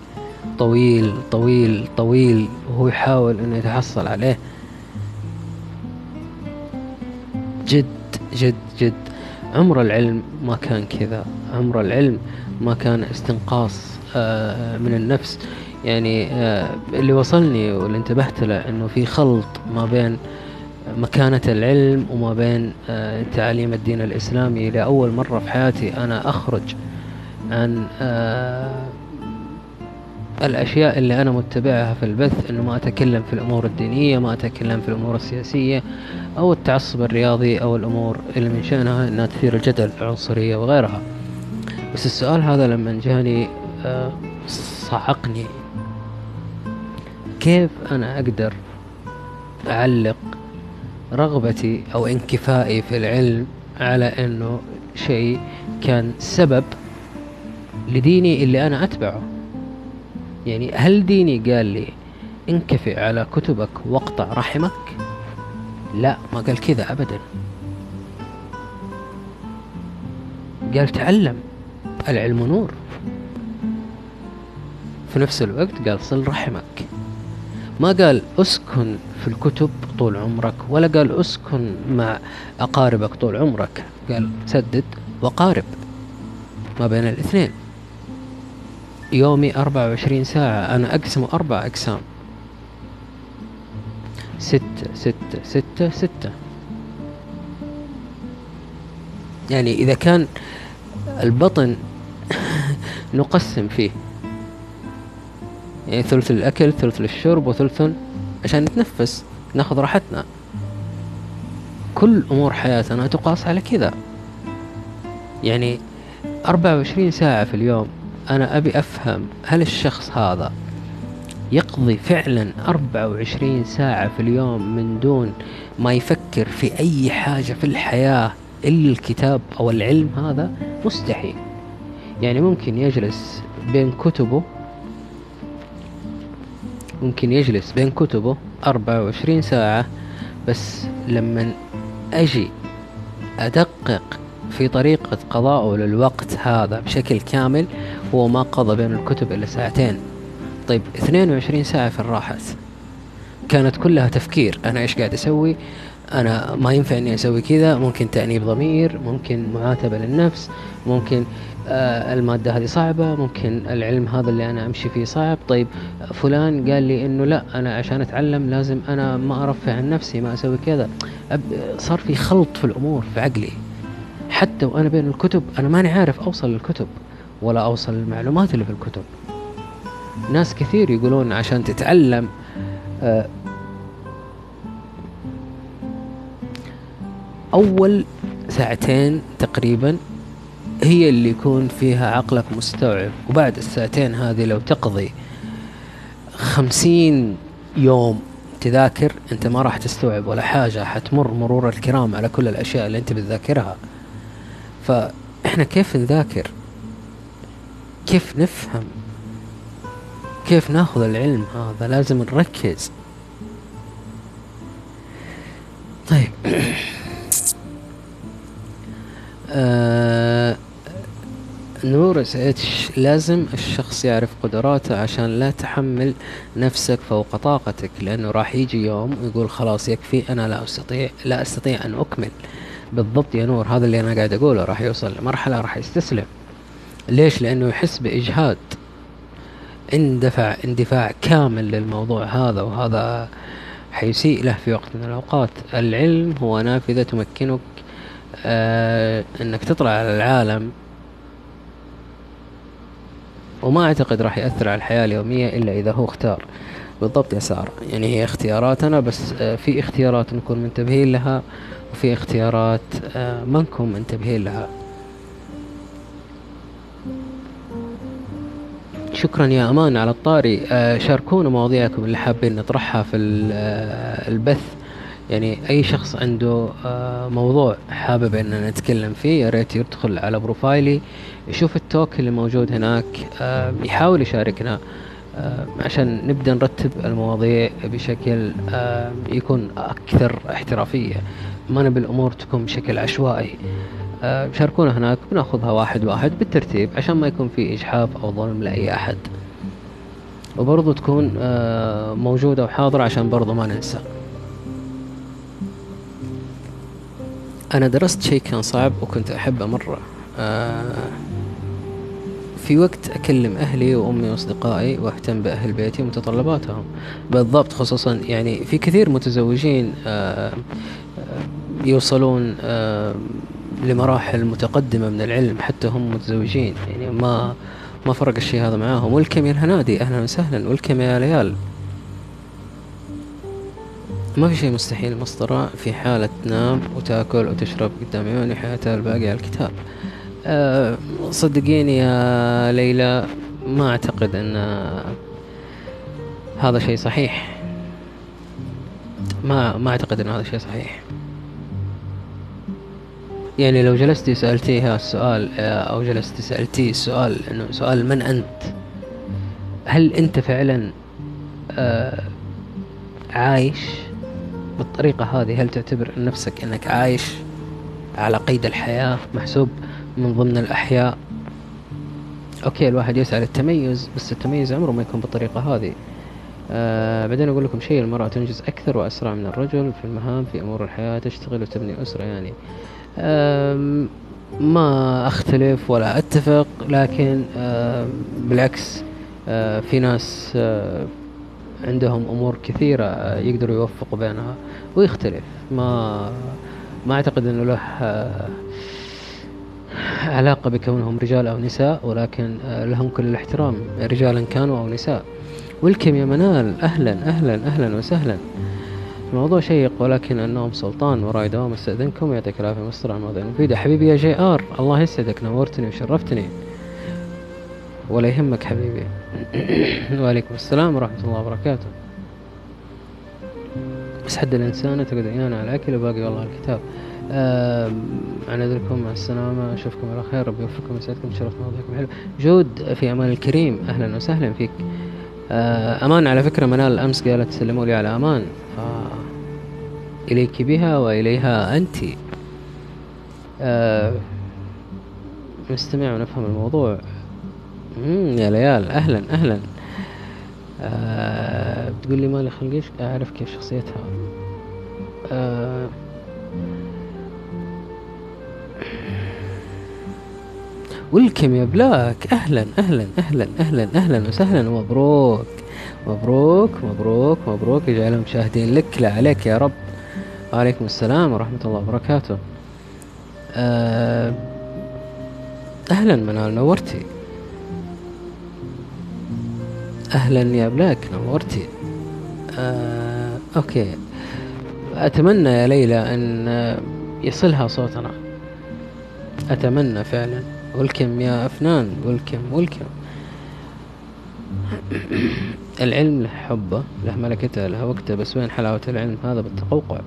طويل طويل طويل وهو يحاول إنه يتحصل عليه. جد جد جد. عمر العلم ما كان كذا. عمر العلم ما كان استنقاص آه من النفس. يعني آه اللي وصلني واللي انتبهت له إنه في خلط ما بين مكانة العلم وما بين آه تعاليم الدين الإسلامي لأول مرة في حياتي أنا أخرج عن آه الأشياء اللي أنا متبعها في البث أنه ما أتكلم في الأمور الدينية ما أتكلم في الأمور السياسية أو التعصب الرياضي أو الأمور اللي من شأنها أنها تثير الجدل العنصرية وغيرها. بس السؤال هذا لما جاني صعقني. كيف أنا أقدر أعلق رغبتي أو انكفائي في العلم على أنه شيء كان سبب لديني اللي أنا أتبعه؟ يعني هل ديني قال لي انكفئ على كتبك واقطع رحمك؟ لا ما قال كذا أبدا. قال تعلم العلم نور. في نفس الوقت قال صل رحمك. ما قال اسكن في الكتب طول عمرك ولا قال اسكن مع أقاربك طول عمرك. قال سدد وقارب ما بين الاثنين. يومي أربعة وعشرين ساعة أنا أقسمه أربع أقسام. ستة ستة ستة ستة. يعني إذا كان البطن نقسم فيه. يعني ثلث الأكل ثلث للشرب وثلث عشان نتنفس ناخذ راحتنا. كل أمور حياتنا تقاس على كذا. يعني أربعة وعشرين ساعة في اليوم أنا أبي أفهم هل الشخص هذا يقضي فعلا أربعة وعشرين ساعة في اليوم من دون ما يفكر في أي حاجة في الحياة إلا الكتاب أو العلم؟ هذا مستحيل. يعني ممكن يجلس بين كتبه ممكن يجلس بين كتبه أربعة وعشرين ساعة بس لما أجي أدقق في طريقة قضائه للوقت هذا بشكل كامل هو ما قضى بين الكتب إلا ساعتين. طيب 22 ساعة في الراحة كانت كلها تفكير. أنا إيش قاعد أسوي؟ أنا ما ينفع إني أسوي كذا ممكن تأنيب ضمير ممكن معاتبة للنفس ممكن آه، المادة هذه صعبة ممكن العلم هذا اللي أنا أمشي فيه صعب. طيب فلان قال لي إنه لا أنا عشان أتعلم لازم أنا ما أرفع عن نفسي ما أسوي كذا. صار في خلط في الأمور في عقلي. حتى وأنا بين الكتب أنا ماني عارف أوصل للكتب ولا أوصل للمعلومات اللي في الكتب. ناس كثير يقولون عشان تتعلم آه، أول ساعتين تقريبا هي اللي يكون فيها عقلك مستوعب. وبعد الساعتين هذه لو تقضي خمسين يوم تذاكر أنت ما راح تستوعب ولا حاجة. حتمر مرور الكرام على كل الأشياء اللي أنت بتذاكرها. فإحنا كيف نذاكر؟ كيف نفهم؟ كيف نأخذ العلم هذا؟ لازم نركز. طيب. آه نور اتش لازم الشخص يعرف قدراته عشان لا تحمل نفسك فوق طاقتك لأنه راح يجي يوم يقول خلاص يكفي أنا لا أستطيع لا أستطيع أن أكمل. بالضبط يا نور هذا اللي أنا قاعد أقوله راح يوصل لمرحلة راح يستسلم. ليش؟ لأنه يحس بإجهاد. اندفع اندفاع كامل للموضوع هذا وهذا حيسيء له في وقت من الأوقات. العلم هو نافذة تمكنك آه إنك تطلع على العالم وما أعتقد راح يأثر على الحياة اليومية إلا إذا هو اختار. بالضبط يا سارة. يعني هي اختياراتنا بس آه في اختيارات نكون منتبهين لها وفي اختيارات آه ما نكون منتبهين لها. شكرا يا أمان على الطاري. آه شاركونا مواضيعكم اللي حابين نطرحها في ال- البث. يعني أي شخص عنده موضوع حابب إننا نتكلم فيه يا ريت يدخل على profile ي. يشوف ال talk اللي موجود هناك آه يحاول يشاركنا آه عشان نبدأ نرتب المواضيع بشكل آه يكون أكثر احترافية ما نبي الأمور تكون بشكل عشوائي. شاركونا هناك بناخذها واحد واحد بالترتيب عشان ما يكون في إجحاف أو ظلم لأي أحد. وبرضو تكون موجودة وحاضرة عشان برضو ما ننسى. أنا درست شيء كان صعب وكنت أحبه مرة. في وقت أكلم أهلي وأمي وأصدقائي وأهتم بأهل بيتي ومتطلباتهم. بالضبط خصوصا يعني في كثير متزوجين آه آه، يوصلون آه لمراحل متقدمة من العلم حتى هم متزوجين. يعني ما ما فرق الشيء هذا معاهم. والكم يا الهنادي أهلا وسهلا. والكم يا ليال. ما في شيء مستحيل مسطرة في حالة تنام وتأكل وتشرب قدام عيوني حياتها الباقية على الكتاب. أه صدقيني يا ليلى ما أعتقد أن هذا شيء صحيح. ما ما أعتقد أن هذا شيء صحيح. يعني لو جلستي سألتيها السؤال آه، أو جلستي سألتيه السؤال إنه سؤال من أنت؟ هل أنت فعلا آه عايش بالطريقة هذه؟ هل تعتبر نفسك أنك عايش على قيد الحياة محسوب؟ من ضمن الأحياء. okay الواحد يسعى للتميز بس التميز عمره ما يكون بالطريقة هذه. آه بعدين أقول لكم شيء المرأة تنجز أكثر وأسرع من الرجل في المهام في أمور الحياة تشتغل وتبني أسرة يعني. آم، ما أختلف ولا أتفق لكن آم، بالعكس آه، في ناس آه، عندهم أمور كثيرة آه، يقدروا يوفقوا بينها ويختلف. ما ما أعتقد إنه له آه، علاقة بكونهم رجال أو نساء ولكن آه، لهم كل الاحترام رجالا كانوا أو نساء. والكم يا منال أهلا أهلا أهلا وسهلا. الموضوع شيق ولكن النوم سلطان وراي دوام استأذنكم. يعطيك العافية مستر على المواضيع المفيده حبيبي يا جي آر الله يسعدك نورتني وشرفتني. ولا يهمك حبيبي. وعليكم السلام ورحمة الله وبركاته. بس حد الإنسانة تقعد عيانا على الأكل وباقي والله الكتاب. آم، أنذركم مع السلامة. أشوفكم على خير. ربي يوفقكم ويسعدكم. شرفت مواضيعكم حلو جود في أمان الكريم. أهلا وسهلا فيك. آه، أمان على فكرة. منال أمس قالت سلموا لي على أمان. آه، إليك بها وإليها أنت. آه، نستمع ونفهم الموضوع. يا ليال. أهلا أهلا. آه بتقول لي مالي خلقيش؟ أعرف كيف شخصيتها. آه welcome يا بلاك. أهلا أهلا أهلا أهلا أهلا وسهلا. ومبروك مبروك مبروك مبروك. يجعلهم مشاهدين لك لا عليك يا رب. وعليكم السلام ورحمة الله وبركاته. آه، أهلا منال نورتي. أهلا يا بلاك نورتي. آه، okay. أتمنى يا ليلى أن يصلها صوتنا. أتمنى فعلا. ولكم يا أفنان ولكم ولكم. العلم له حبه له ملكته له وقته بس وين حلاوة العلم هذا بالتقوقع؟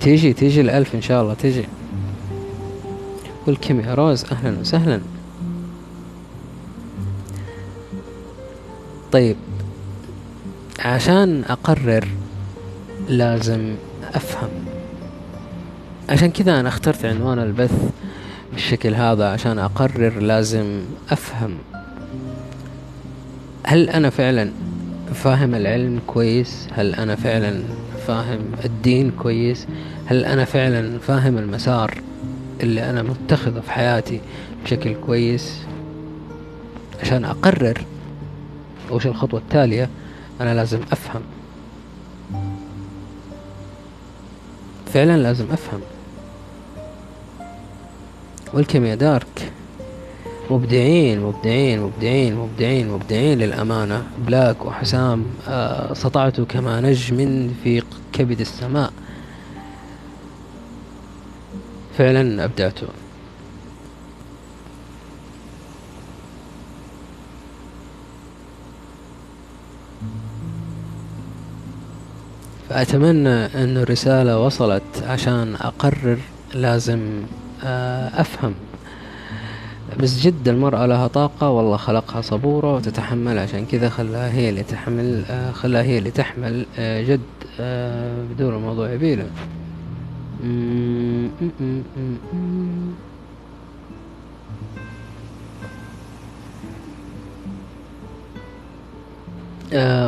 تيجي تيجي الألف إن شاء الله تيجي. ولكم يا روز أهلا وسهلا. طيب عشان أقرر لازم أفهم. عشان كذا أنا اخترت عنوان البث بالشكل هذا عشان أقرر لازم أفهم هل أنا فعلا فاهم العلم كويس؟ هل أنا فعلا فاهم الدين كويس؟ هل أنا فعلا فاهم المسار اللي أنا متخذه في حياتي بشكل كويس؟ عشان أقرر وش الخطوة التالية أنا لازم أفهم. فعلا لازم أفهم. والكم يا دارك؟ مبدعين مبدعين مبدعين مبدعين مبدعين للأمانة. بلاك وحسام آه سطعتوا كما نجم في كبد السماء. فعلا أبدعتوا فأتمنى أن الرسالة وصلت عشان أقرر لازم أفهم. بس جد المرأة لها طاقة والله خلقها صبورة وتتحمل عشان كذا خلاها هي اللي تحمل آه، خلاها هي اللي تحمل آه، جد بدون الموضوع يبيله.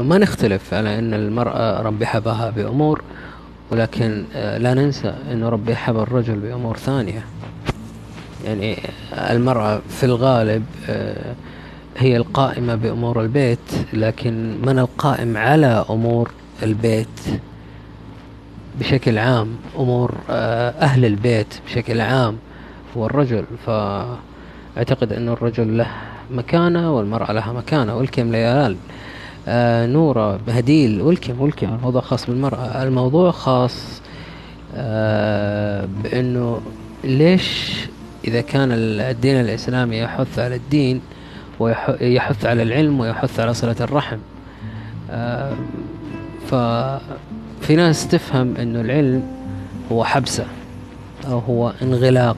ما نختلف على أن المرأة ربي حبها بأمور. ولكن لا ننسى أن ربي حب الرجل بأمور ثانية. يعني المرأة في الغالب آه، هي القائمة بأمور البيت لكن من القائم على أمور البيت بشكل عام؟ أمور آه، أهل البيت بشكل عام هو الرجل. فأعتقد أن الرجل له مكانة والمرأة لها مكانة والكم ليال. آه نورة هديل والكم والكم الموضوع خاص بالمرأة. الموضوع خاص آه بأنه ليش إذا كان الدين الإسلامي يحث على الدين ويحث على العلم ويحث على صلة الرحم. آه، ففي ناس تفهم أنه العلم هو حبسة أو هو انغلاق.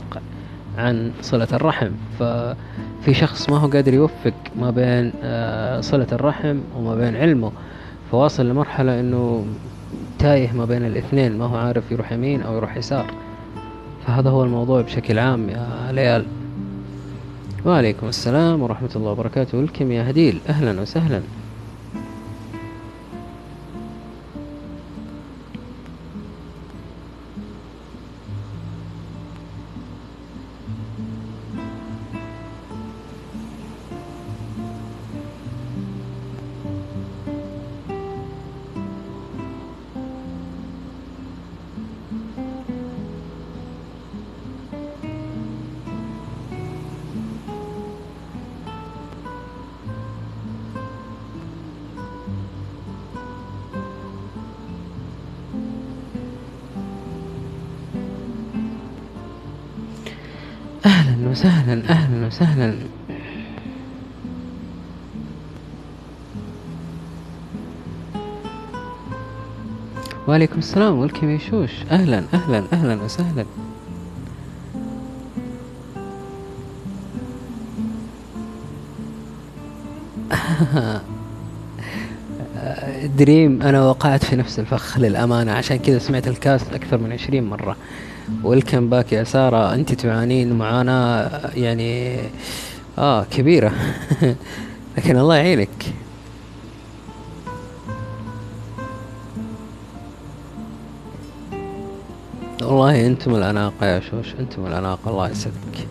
عن صلة الرحم. ففي شخص ما هو قادر يوفق ما بين آه، صلة الرحم وما بين علمه فواصل لمرحلة أنه تايه ما بين الاثنين ما هو عارف يروح يمين أو يروح يسار. فهذا هو الموضوع بشكل عام يا ليال. وعليكم السلام ورحمة الله وبركاته. ولكم يا هديل. أهلا وسهلا. وسهلا وعليكم السلام والكم يشوش أهلا أهلا أهلا وسهلا. دريم أنا وقعت في نفس الفخ للأمانة. عشان كذا سمعت الكاست أكثر من عشرين مرة. ويلكم باك يا سارة. أنت تعانين معاناة يعني آه كبيرة. لكن الله يعينك. والله أنتم الأناقة يا شوش. أنتم الأناقة. الله يسلمك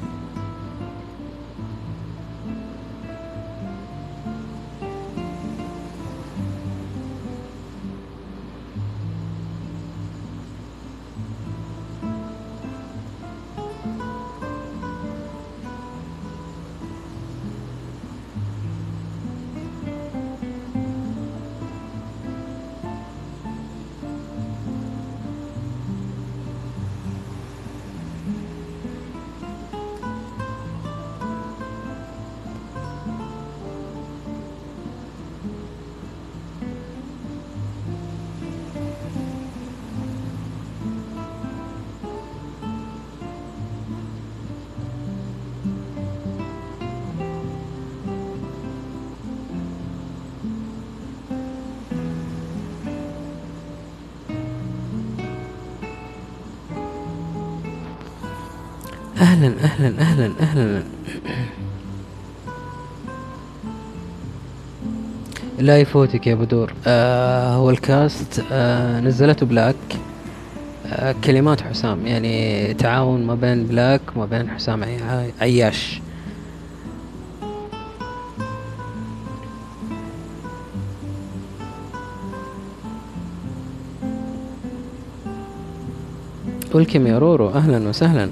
لا يفوتك يا بدور آه هو ال cast آه نزلته بلاك. آه كلمات حسام يعني تعاون ما بين بلاك وما بين حسام عي- عياش. welcome يا رورو أهلا وسهلا.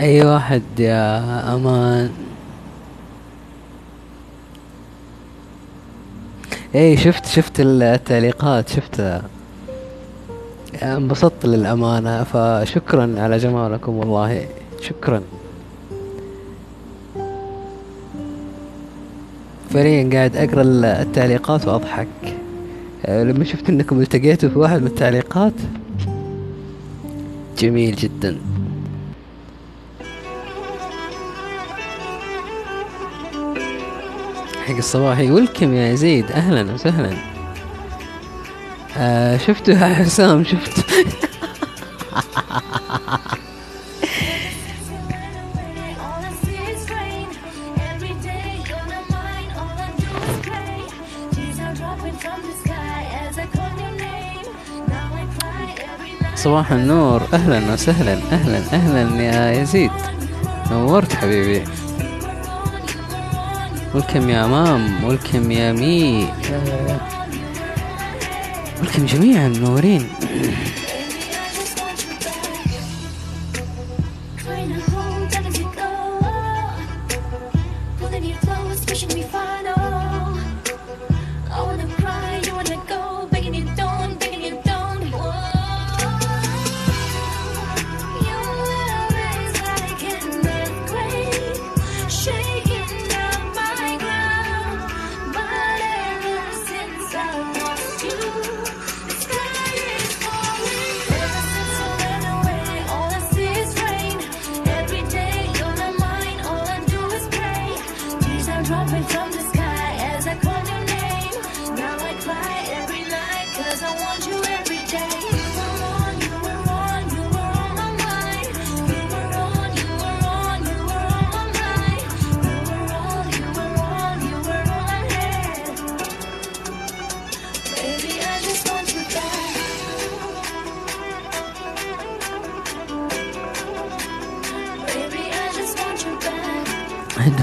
أي واحد يا أمان. اي شفت شفت التعليقات شفت. انبسطت للأمانة فشكرا على جمالكم والله. شكرا. فعليا قاعد أقرأ التعليقات وأضحك. لما شفت إنكم التقيتوا في واحد من التعليقات. جميل جدا. حق الصباحي ويلكم يا زيد أهلا وسهلا. آه شفتوا يا حسام؟ شفت صباح النور. أهلا وسهلا. أهلا أهلا يا يزيد. نورت حبيبي. ولكم يا امام ولكم يا مي. ولكم جميعا منورين.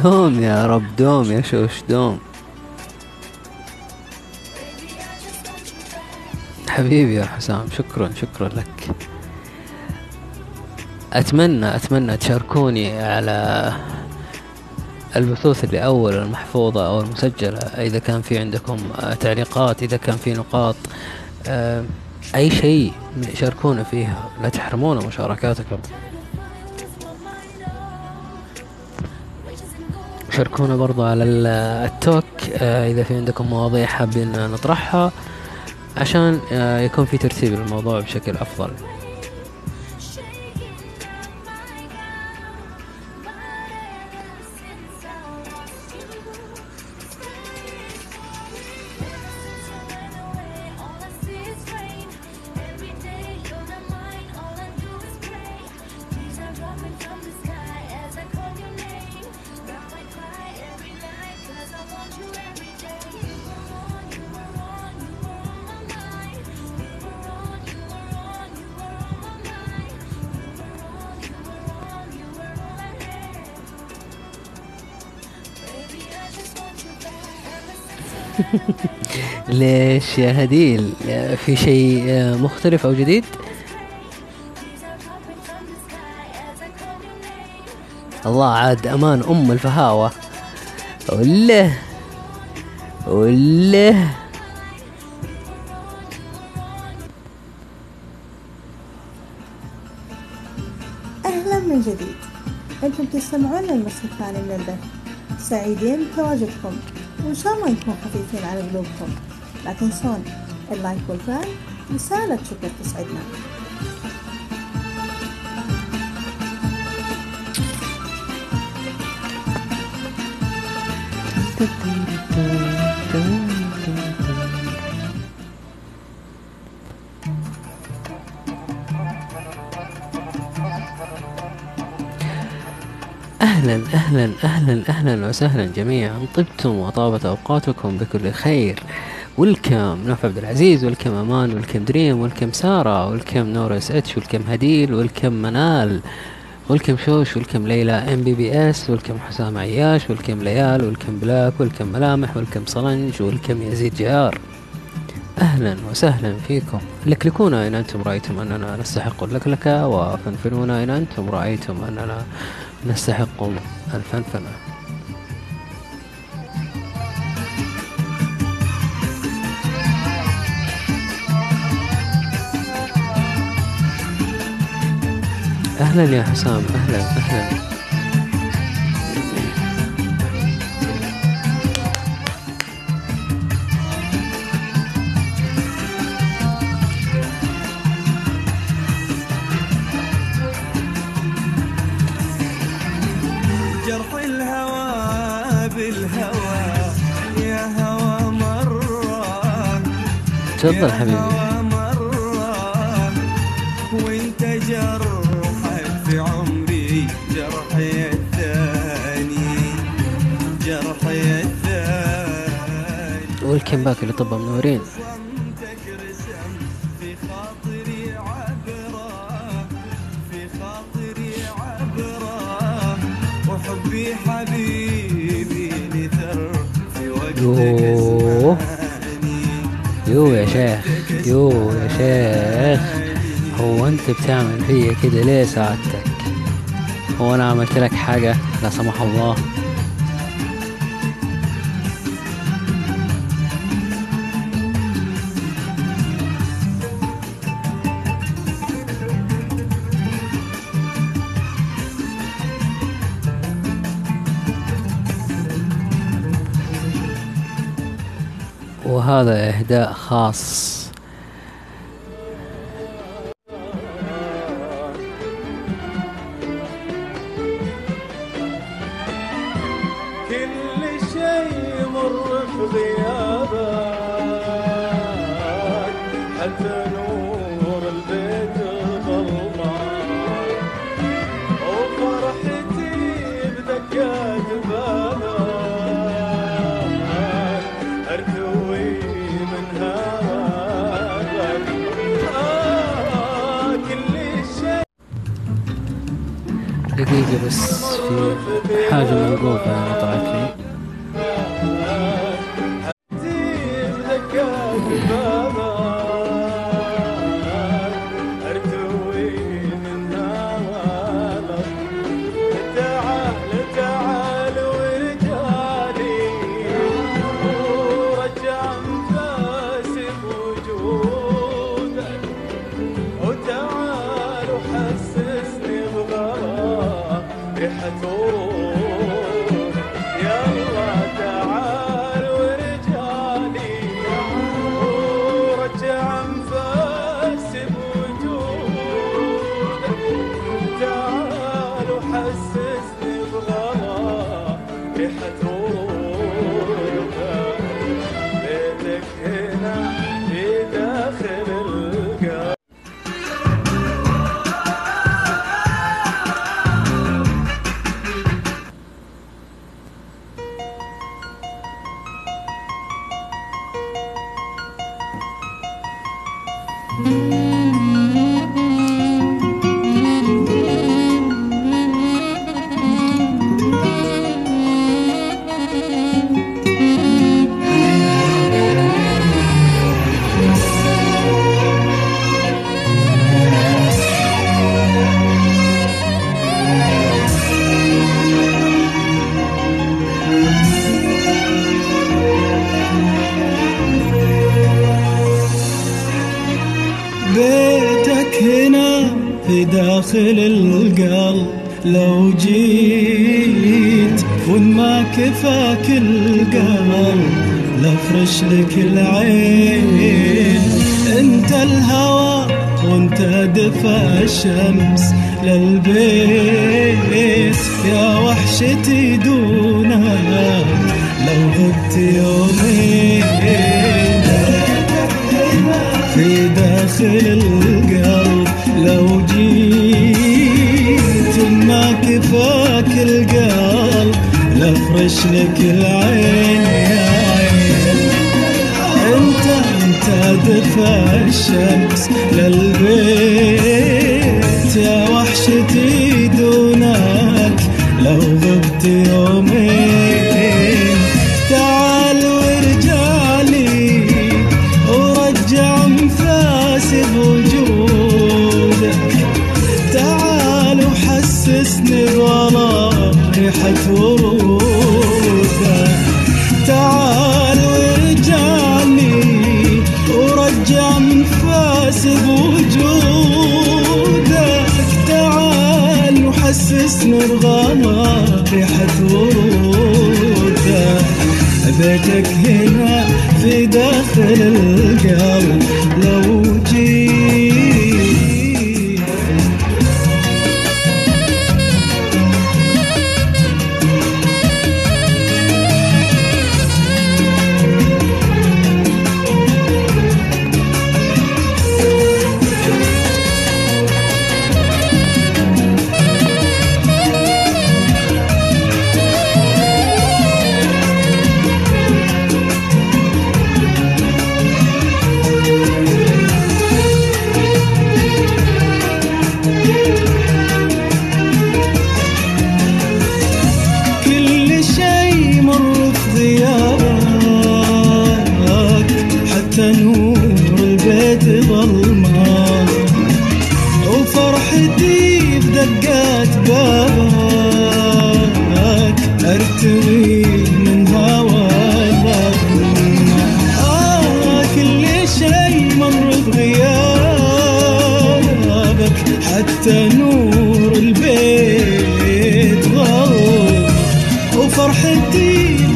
دوم يا رب دوم يا شوش دوم. حبيبي يا حسام شكرا شكرا لك. أتمنى أتمنى تشاركوني على البثوث اللي أول المحفوظة أو المسجلة إذا كان في عندكم آه، تعليقات إذا كان في نقاط. آه، أي شيء شاركونا فيها لا تحرمونا مشاركاتكم. شاركونا برضو على ال- التوك آه، إذا في عندكم مواضيع حابين نطرحها عشان آه، يكون في ترتيب الموضوع بشكل أفضل. ليش يا هديل؟ في شيء آه، مختلف أو جديد؟ الله عاد أمان أم الفهاوة. وله وله أهلا من جديد. أنتم تستمعون من البث سعيدين بتواجدكم. وإن شاء الله نكون خفيفين على قلوبكم. لا تنسون اللايك والفعل رسالة شكر تسعدنا. أهلا أهلا أهلا أهلا وسهلا جميعا. طبتم وطابت أوقاتكم بكل خير. welcome نوف عبد العزيز welcome أمان welcome دريم welcome سارة welcome نور SH welcome هديل welcome منال welcome شوش welcome ليلى MBBS welcome حسام عياش welcome ليال welcome بلاك welcome ملامح welcome صلنج welcome يزيد جار. أهلا وسهلا فيكم. لكلكونا إن أنتم رأيتم أننا نستحق اللكلكة وفنفنونا إن أنتم رأيتم أننا نستحق الفنفنة. أهلا يا حسام أهلا أهلا. الهوى بالهوى يا هوى مرة. تفضل حبيبي. والكم باك اللي طبها منورين وحبي يو يا شيخ يو يا شيخ. هو أنت بتعمل فيا كده ليه سعادتك هو أنا عملت لك حاجة؟ لا سمح الله. وهذا إهداء خاص. بيتك هنا في داخل القلب. لو جيت وإن ما كفاك القلب لافرش لك العين. أنت الهوى وأنت دفى الشمس للبيت. يا وحشتي دونك لو غبت يومين. القلب لو جيت ما كفاك القلب لافرش لك العين. يا عين أنت أنت دفى الشمس للبيت يا وحشتي دونك. لو غبت يومين ريحة ورودك تعال وارجعني ورجع انفاسي بوجودك تعال وحسسني بغلا ريحة ورودك بيتك هنا في داخل القلب لو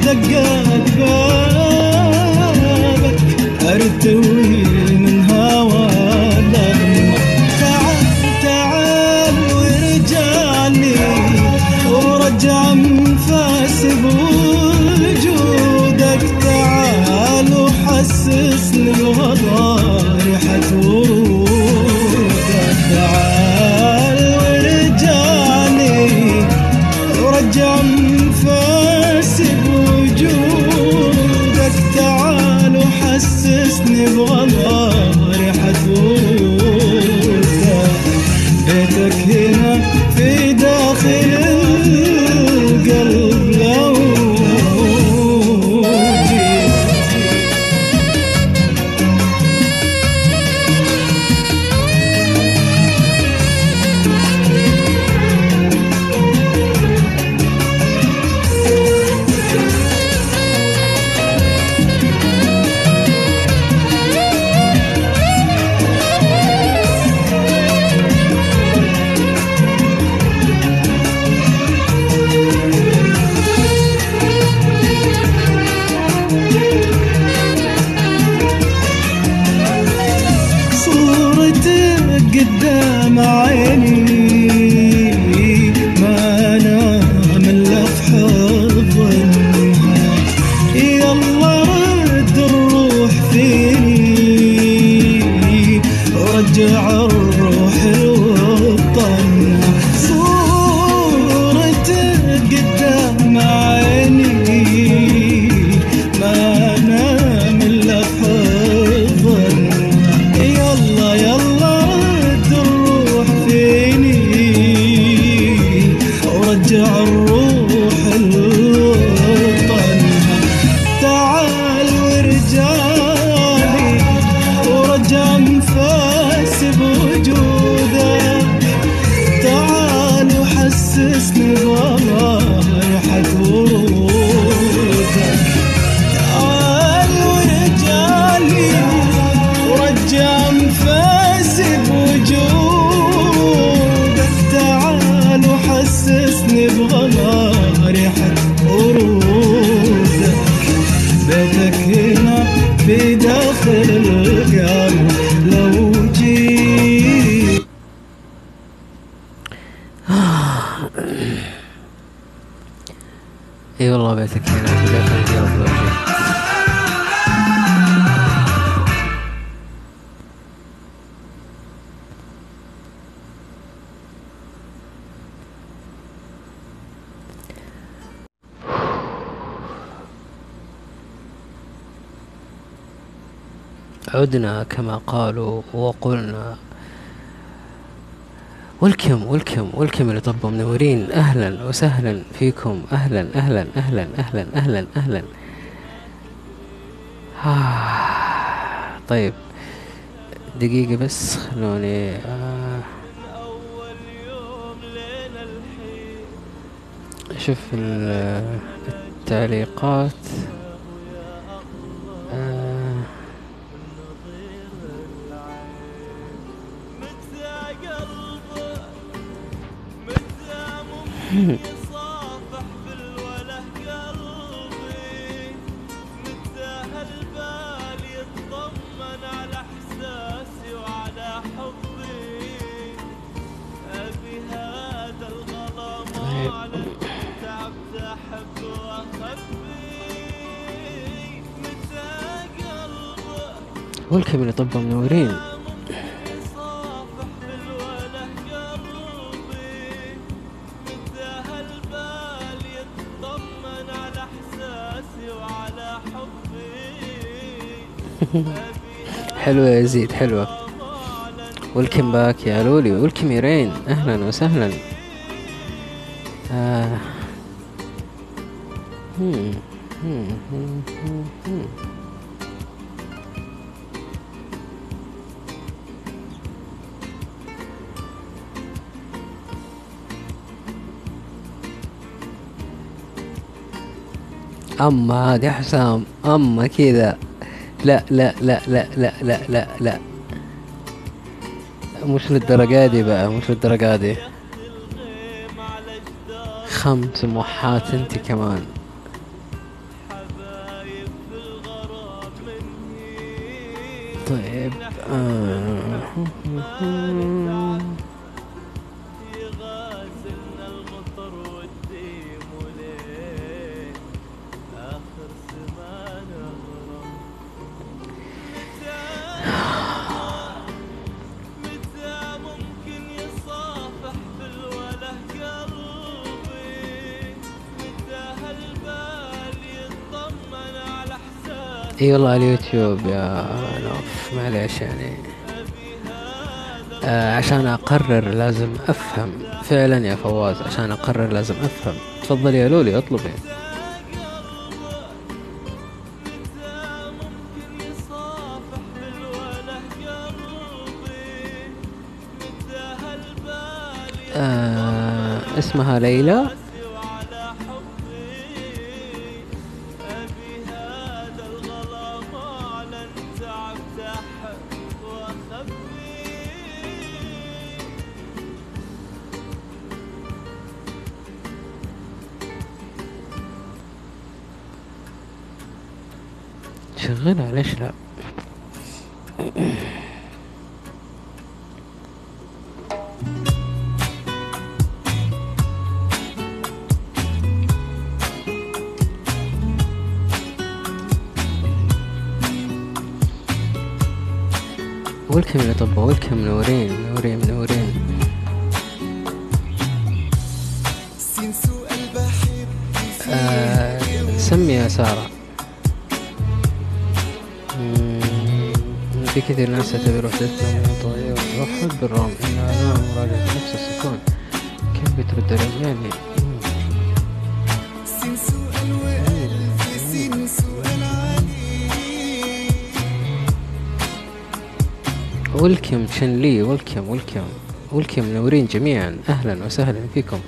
the girl قالوا وقلنا ولكم ولكم ولكم اللي طبوا منورين أهلا وسهلا فيكم أهلا أهلا أهلا أهلا أهلا أهلا, أهلا. طيب دقيقة بس خلوني آه شوف التعليقات يزيد. حلوة. ولكم باك يا لولي. ولكم يرين أهلا وسهلا. آه. أما هذه يا حسام. أما كذا. لا لا لا لا لا لا لا لا. مش للدرجة دي بقى مش للدرجة دي. خمس موحات انت كمان. طيب آه. إي والله اليوتيوب يا نوف معليش يعني. آه عشان أقرر لازم أفهم. فعلا يا فواز عشان أقرر لازم أفهم. تفضلي يا لولي اطلبي. آه اسمها ليلى. ولكم منورين جميعا أهلا وسهلا فيكم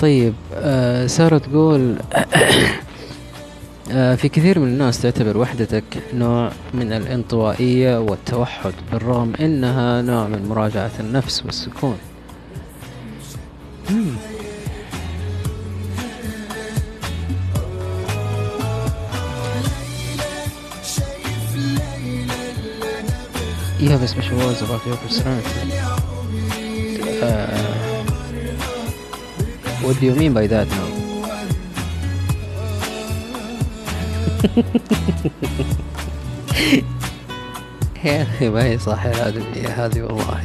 طيب آه سارة تقول آه في كثير من الناس تعتبر وحدتك نوع من الانطوائية والتوحد بالرغم إنها نوع من مراجعة النفس والسكون مم. You have a special words about. What do you mean by that now? يا أخي ما هي صح الأدبية هذه والله.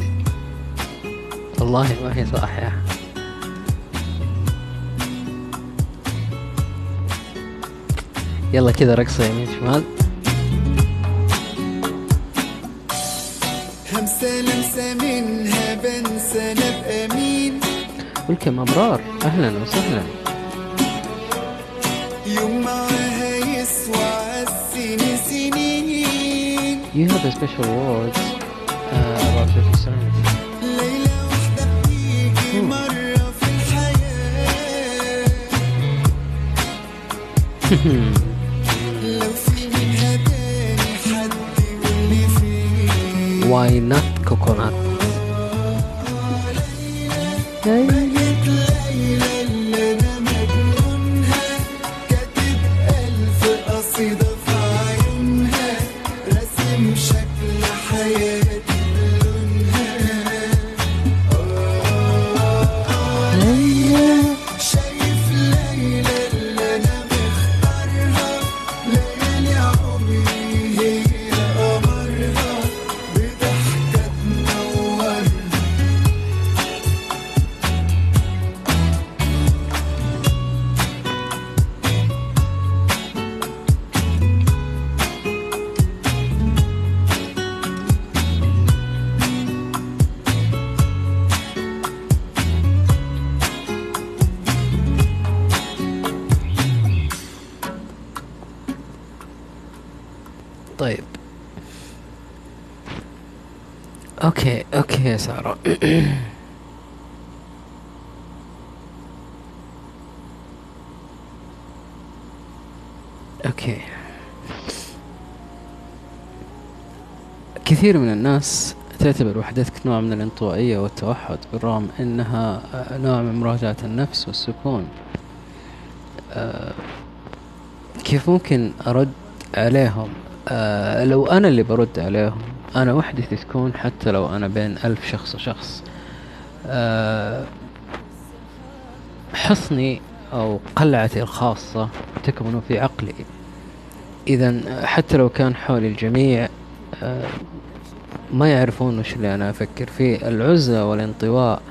والله ما هي صحيحة. يلا كذا رقصة يمين شمال. همسة لمسة منها بنسى نبقى مين. ولكم أبرار. أهلا وسهلا You have a special words uh, about Shafi songs. Hmm. Why not coconut? feeling أوكي كثير من الناس تعتبر وحدتك نوع من الانطوائية والتوحد بالرغم إنها آه، نوع من مراجعة النفس والسكون. آه، كيف ممكن أرد عليهم؟ آه، لو أنا اللي برد عليهم أنا وحدتي تكون حتى لو أنا بين ألف شخص وشخص. آه، حصني أو قلعتي الخاصة تكمن في عقلي. اذا حتى لو كان حولي الجميع آه، ما يعرفون وش اللي أنا أفكر فيه. العزلة والانطواء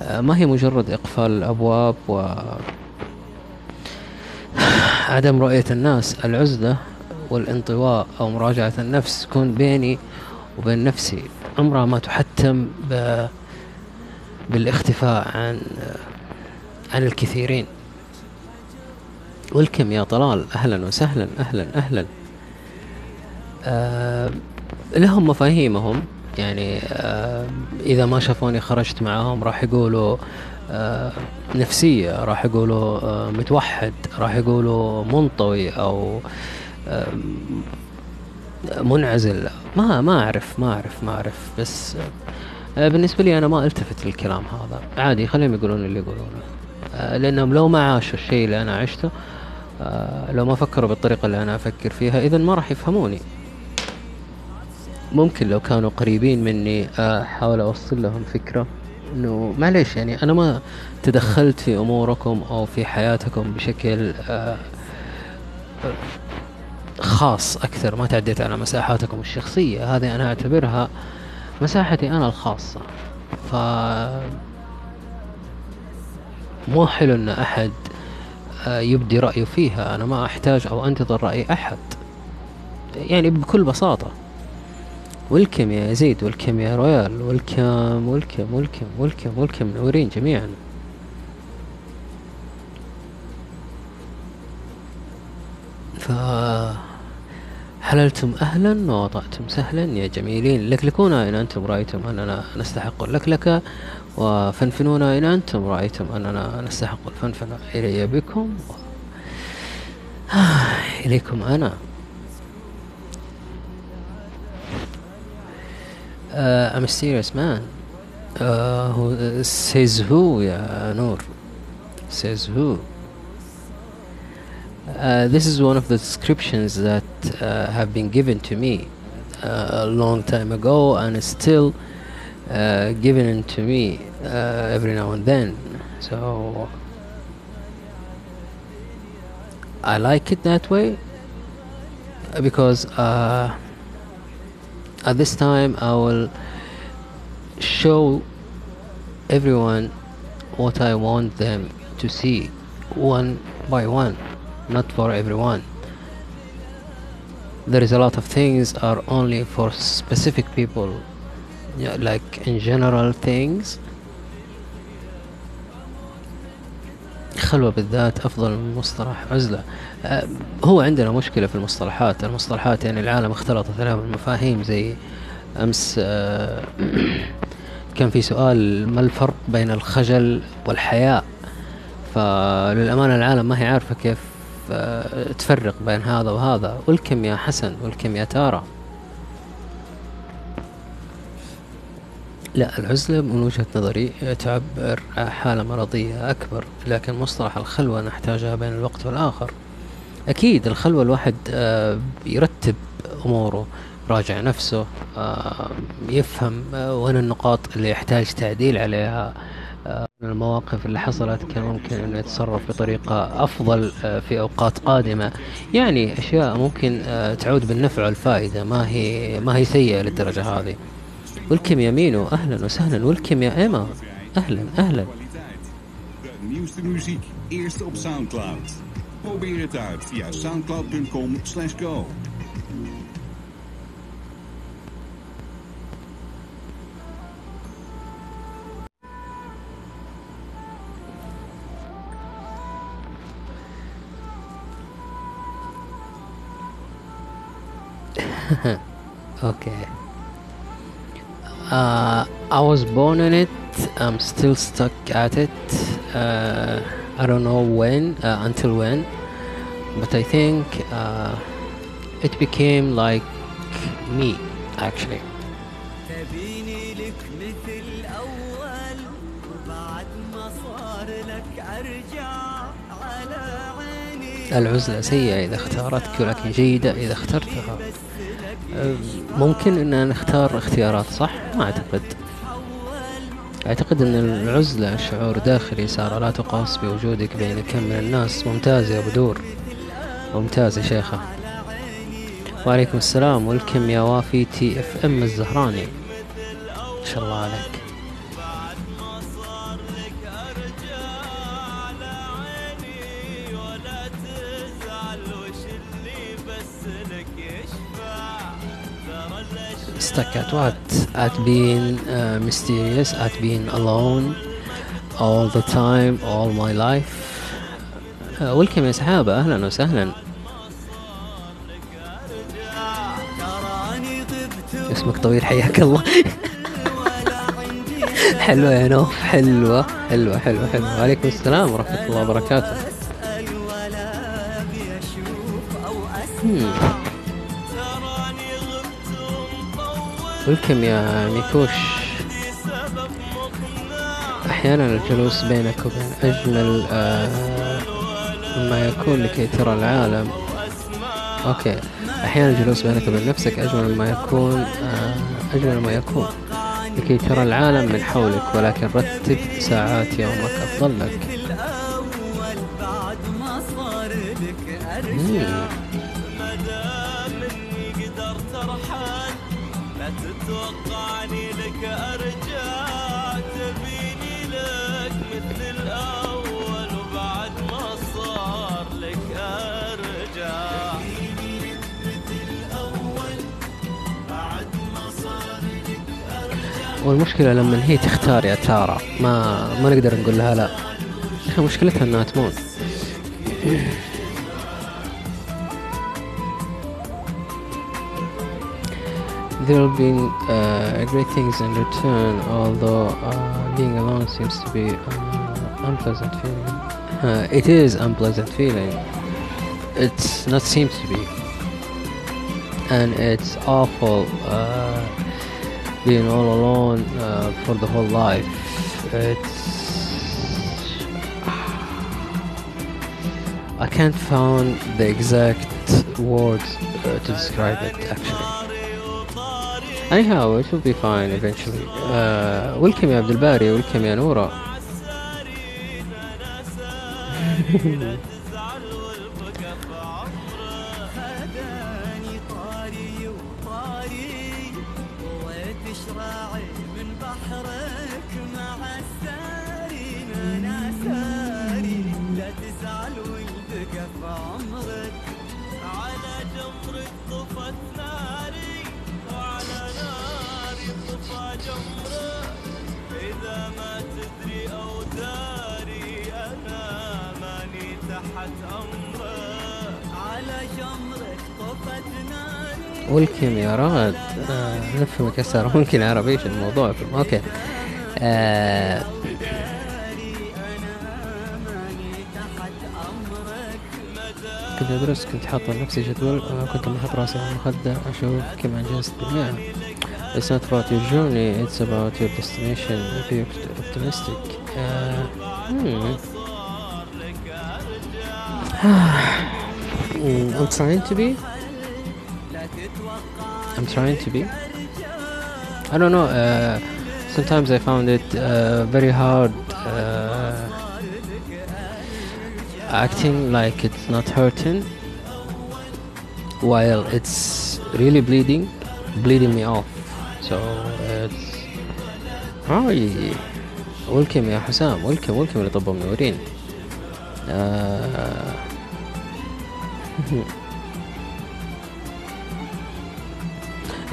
آه، ما هي مجرد إقفال الأبواب و عدم رؤية الناس. العزلة والانطواء أو مراجعة النفس تكون بيني وبين نفسي عمرها ما تحتم ب... بالاختفاء عن عن الكثيرين. والكم يا طلال أهلا وسهلا أهلا أهلا. آه لهم مفاهيمهم. يعني آه إذا ما شافوني خرجت معاهم راح يقولوا آه نفسية راح يقولوا آه متوحد راح يقولوا منطوي أو آه منعزل ما ما أعرف ما أعرف ما أعرف بس آه بالنسبة لي أنا ما ألتفت للكلام هذا. عادي خليهم يقولون اللي يقولونه آه لأنهم لو ما عاشوا الشيء اللي أنا عشته آه لو ما فكروا بالطريقة اللي أنا أفكر فيها اذا ما راح يفهموني. ممكن لو كانوا قريبين مني أحاول أوصل لهم فكرة إنه معليش يعني أنا ما تدخلت في أموركم أو في حياتكم بشكل خاص أكثر ما تعديت على مساحاتكم الشخصية. هذه أنا أعتبرها مساحتي أنا الخاصة. ف مو حلو إن أحد آه، يبدي رأيه فيها. أنا ما أحتاج أو أنتظر رأي أحد. يعني بكل بساطة. والكم يا يزيد والكم يا رويال والكم والكم والكم والكم والكم منورين جميعا. ف حللتم أهلا ووطأتم سهلا يا جميلين لكلكونا إن أنتم رأيتم أننا نستحق اللكلكة وفنفنونا إن أنتم رأيتم أننا نستحق الفنفنة إلي بكم إليكم أنا Uh, a mysterious man. Uh, who uh, says who, يا نور? Says who? Uh, this is one of the descriptions that uh, have been given to me uh, a long time ago and is still uh, given to me uh, every now and then. So I like it that way because at this time I will show everyone what I want them to see one by one, not for everyone. There is a lot of things are only for specific people, yeah, like in general things. خلوة بالذات أفضل من مصطلح عزلة. آه، هو عندنا مشكلة في المصطلحات. المصطلحات يعني العالم اختلطت عليهم المفاهيم زي أمس آه، كان في سؤال ما الفرق بين الخجل والحياء؟ فللأمانة العالم ما هي عارفة كيف آه، تفرق بين هذا وهذا. والكم يا حسن والكم يا تارا لا العزلة من وجهة نظري تعبر حالة مرضية أكبر لكن مصطلح الخلوة نحتاجها بين الوقت والآخر. أكيد الخلوة الواحد آه، يرتب أموره يراجع نفسه آه، يفهم وين النقاط اللي يحتاج تعديل عليها. المواقف اللي حصلت كان ممكن انه يتصرف بطريقة أفضل آه، في أوقات قادمة. يعني أشياء ممكن آه، تعود بالنفع والفائدة. ما هي ما هي سيئة للدرجة هذه. والكم يا مينو أهلا وسهلا. والكم يا eerst op Soundcloud. Probeer het uit via soundcloud.com Okay. Uh, I was born in it. I'm still stuck at it. Uh, I don't know when, uh, until when. but I think uh, it became like me actually تبيني لك مثل أول وبعد ما صار لك أرجع على عيني العزلة سيئة إذا اختارتك ولكن جيدة إذا اخترتها أه، ممكن أن نختار اختيارات صح؟ ما أعتقد. أعتقد أن العزلة شعور داخلي صار لا تقاس بوجودك بين كم من الناس. ممتاز يا بدور ممتاز يا شيخة. وعليكم السلام. والكم يا وافي تي إف إم الزهراني. ما شاء الله عليك. Stuck at being uh, mysterious, at being alone all the time, all my life. Uh, welcome يا سحابة أهلا وسهلا. اسمك طويل حياك الله. حلوة يا نوف حلوة حلوة حلوة حلوة. وعليكم السلام ورحمة الله وبركاته. Hmm. Welcome يا ميكوش أحيانا الجلوس بينك وبين أجمل آه، ما يكون لكي ترى العالم. okay. أحيانا الجلوس بينك وبين نفسك أجمل ما يكون آه، أجمل ما يكون لكي ترى العالم من حولك ولكن رتب ساعات يومك أفضل لك. والمشكلة لما هي تختار يا تارا ما ما نقدر نقول لها لا يا مشكلتها إنها تموت There will be uh, great things in return, although uh, being alone seems to be uh, unpleasant feeling. Uh, it is unpleasant feeling. It's not seems to be, and it's awful. Uh, being all alone uh, for the whole life. It's I can't find the exact words uh, to describe it actually. Anyhow, it will be fine eventually. Uh, welcome يا عبد الباري welcome يا نورة. welcome يا رغد. آه نفهمك يا سارة ممكن عربي إيش الموضوع في أوكي. آه كنت أدرس كنت حاط لنفسي جدول آه، كنت محط راسي على المخدة أشوف كم أنجزت بالمئة It's not about your journey, it's about your destination. Be optimistic. Uh, hmm. Mm, I'm trying to be. I'm trying to be. I don't know. Uh, sometimes I found it uh, very hard uh, acting like it's not hurting while it's really bleeding, bleeding me off. So it's هاي welcome يا حسام welcome welcome لطب منورين آه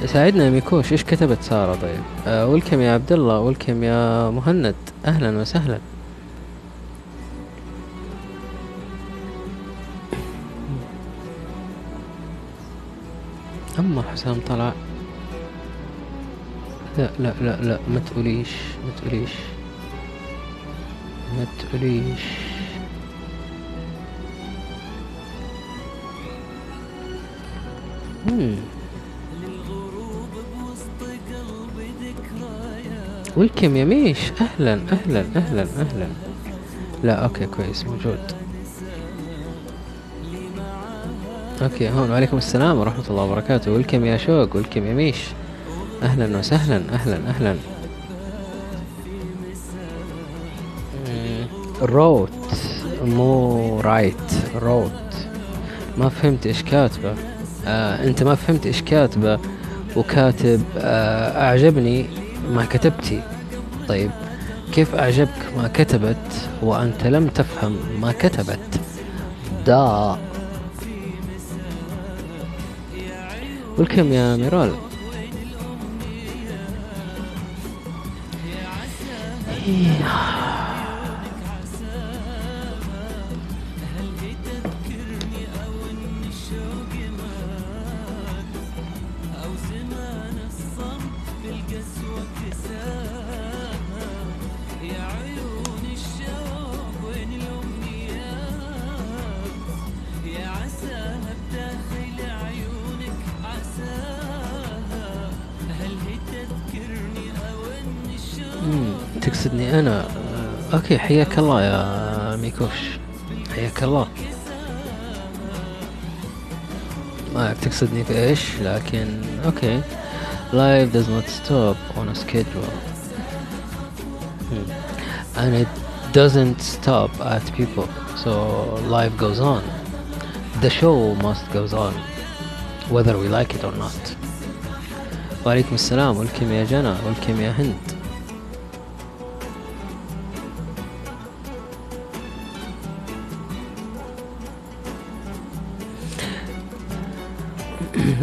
ساعدنا ميكوش إيش كتبت سارة طيب؟ آه ولكم يا عبد الله ولكم يا مهند. أهلا وسهلا. اما حسام طلع. لا لا لا لا ما تقوليش ما تقوليش ما تقوليش. Hmm. welcome يا ميش. أهلا أهلا أهلا أهلا. لا okay كويس موجود. okay هون وعليكم السلام ورحمة الله وبركاته. welcome يا شوق welcome يا ميش. أهلا وسهلا أهلا أهلا. روت مو رايت روت ما فهمت إيش كاتبة. آه أنت ما فهمت إيش كاتبة. وكاتب آه أعجبني. ما كتبتي. طيب كيف أعجبك ما كتبت وأنت لم تفهم ما كتبت؟ دا. ولكم يا ميرال. مم، اوكي حياك الله يا ميكوش حياك الله ما أعرف تقصدني في ايش لكن اوكي life does not stop on a schedule Hmm. and it doesn't stop at people so life goes on the show must goes on whether we like it or not وعليكم السلام والكم يا جنى والكم يا هند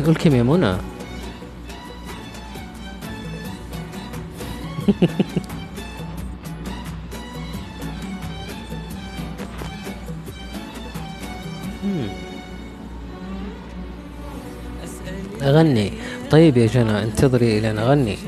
والكم يا منى. أغني. طيب يا جنى انتظري لين أغني.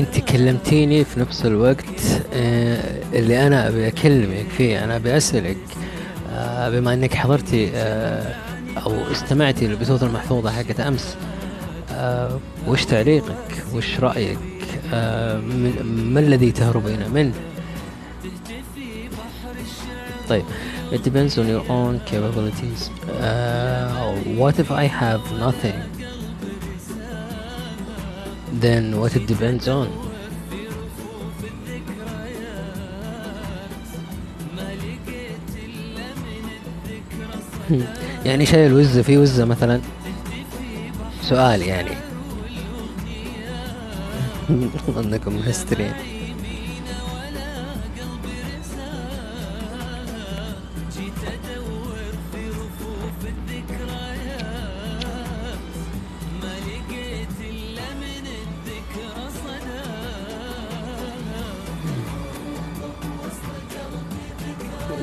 أنت كلمتيني في نفس الوقت آه، اللي أنا أبي أكلمك فيه أنا أبي أسألك آه، بما أنك حضرتي آه، أو استمعتي للبثوث المحفوظة حقت آه، وش تعليقك؟ وش من- ما الذي تهربين منه؟ طيب it depends on your own capabilities. uh, what if I have nothing? Then what it depends on يعني شايل وزة في وزة مثلا؟ سؤال يعني. انكم مهسترين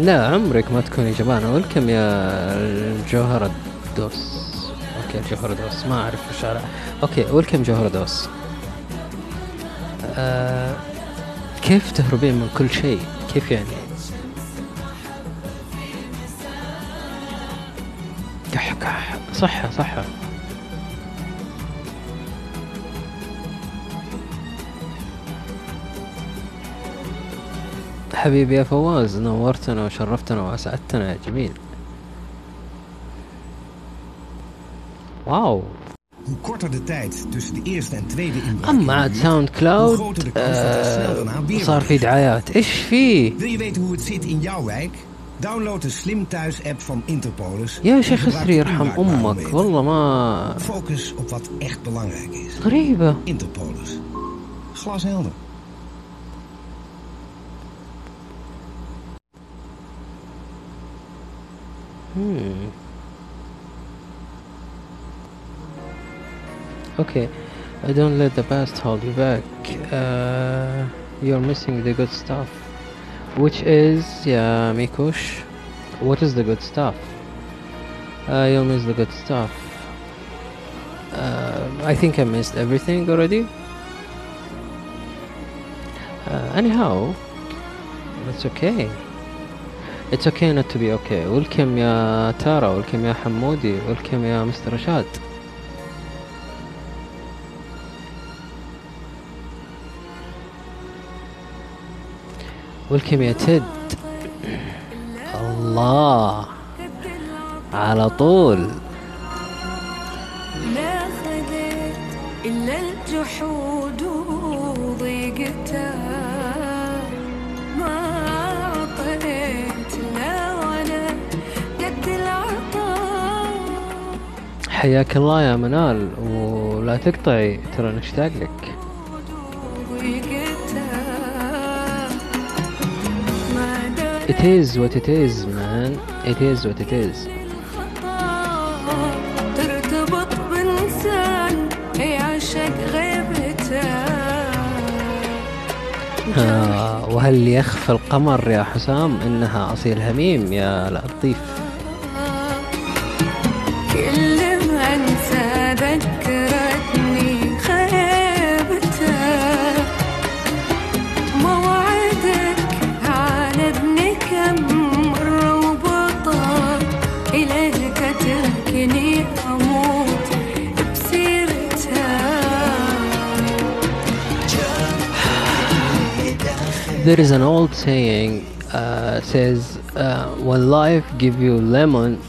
لا عمرك ما تكوني جبانة welcome يا الجوهرة دوس. okay الجوهرة دوس ما أعرف وش okay welcome جوهرة دوس. آه كيف تهربين من كل شيء؟ كيف يعني؟ صحة صحة. حبيبي يا فواز نورتنا وشرفتنا واسعدتنا يا جميل واو Hoe korter de tijd tussen de eerste en tweede inbraak اما عاد ساوند hoe كلاود groter de kans dat er snel آه صار في دعايات إيش فيه Wil je weten hoe het zit in jouw wijk? Download de Slim Thuis app van Interpolis. يا شيخ اسري يرحم. أمك والله ما Focus op wat echt belangrijk is. غريبة Interpolis. Glashelder. Hmm. Okay, I don't let the past hold you back. Uh, you're missing the good stuff. Which is, yeah, Mikush. What is the good stuff? Uh, you'll miss the good stuff. Uh, I think I missed everything already. Uh, anyhow, that's okay. It's okay not to be okay. Welcome يا تارا welcome يا حمودي welcome يا مستر رشاد welcome يا تد الله على طول ما خذيت إلا الجحود. حياك الله يا منال ولا تقطعي ترى نشتاق لك. It is what it is man. It is what it is. خطا ترتبط بإنسان يعشق غيبته آه وهل يخفى القمر يا حسام؟ إنها أصيل هميم يا لطيف. There is an old saying uh, says uh, when life give you lemon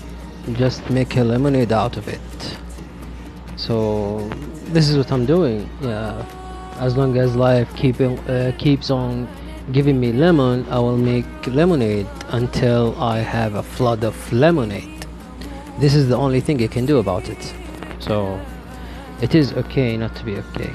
just make a lemonade out of it. So this is what I'm doing yeah. As long as life keeping uh, keeps on giving me lemon I will make lemonade until I have a flood of lemonade. This is the only thing you can do about it. So it is okay not to be okay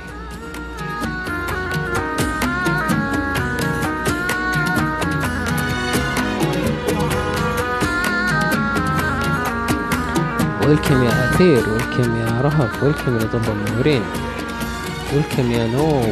ويلكم يا أثير ويلكم يا رهف ويلكم يا طب المنورين ويلكم يا نو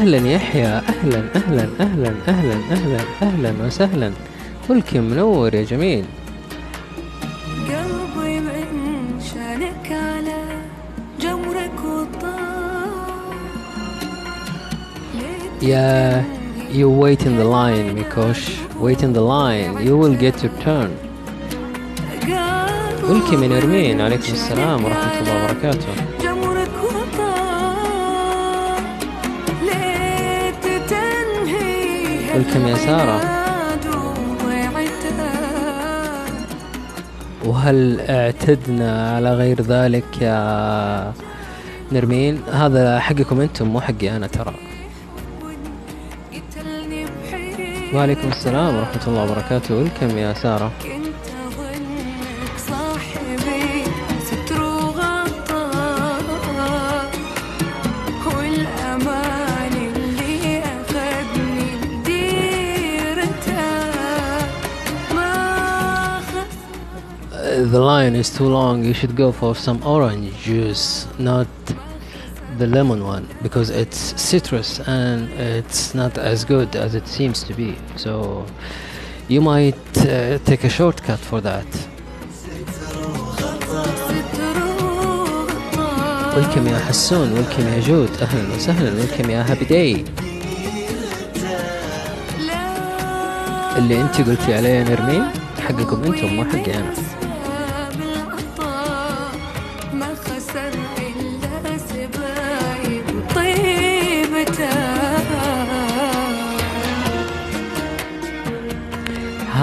أهلا يحيى أهلا أهلا أهلا أهلا أهلا أهلا وسهلا ويلكم منور يا جميل قلبي من شانك على جمرك وطار Yeah, you wait in the line, Mikosh. Wait in the line. You will get your turn. ولكم من إرمين عليكم السلام ورحمة الله وبركاته يا سارة. وهل اعتدنا على غير ذلك يا نرمين؟ هذا حقكم أنتم مو حقي أنا ترى. وعليكم السلام ورحمة الله وبركاته. ولكم يا سارة. The line is too long. You should go for some orange juice, not the lemon one, because it's citrus and it's not as good as it seems to be. So you might uh, take a shortcut for that. Welcome يا حسون welcome يا جود أهلا وسهلا welcome يا هابي داي اللي انت قلتي عليه يا نرمين حقكم انتم مو حقي انا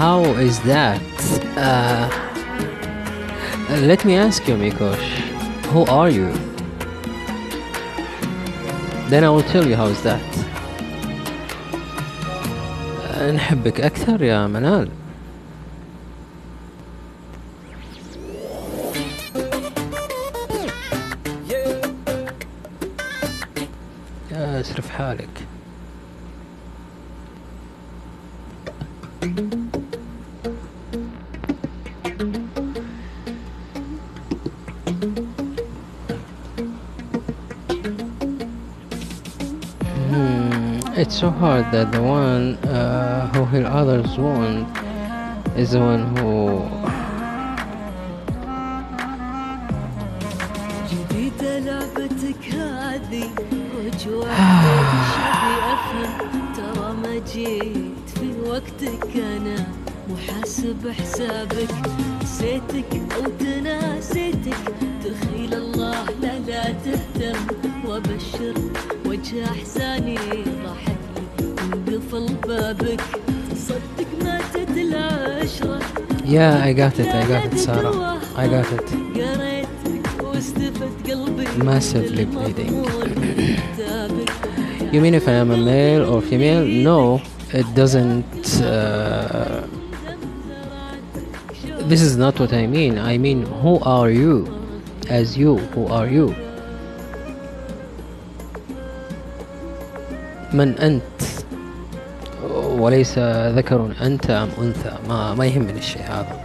How is that? Uh, let me ask you, Mikosh. Who are you? Then I will tell you how is that. Uh, نحبك أكثر يا منال. That the one uh, who heal others want is the one who جديدة لعبتك هذه وجوه شبي افهم ترى ما جيت في وقتك أنا محاسب حسابك نسيتك Yeah, I got it, I got it, Sarah. I got it. قريتك واستفد قلبي Massively من bleeding. مضمون كتابك. You mean if I am a male or female? No, it doesn't. Uh, this is not what I mean. I mean, who are you? As you, who are you? من أنت؟ وليس ذكر أنت أم أنثى. ما ما يهمني الشيء هذا.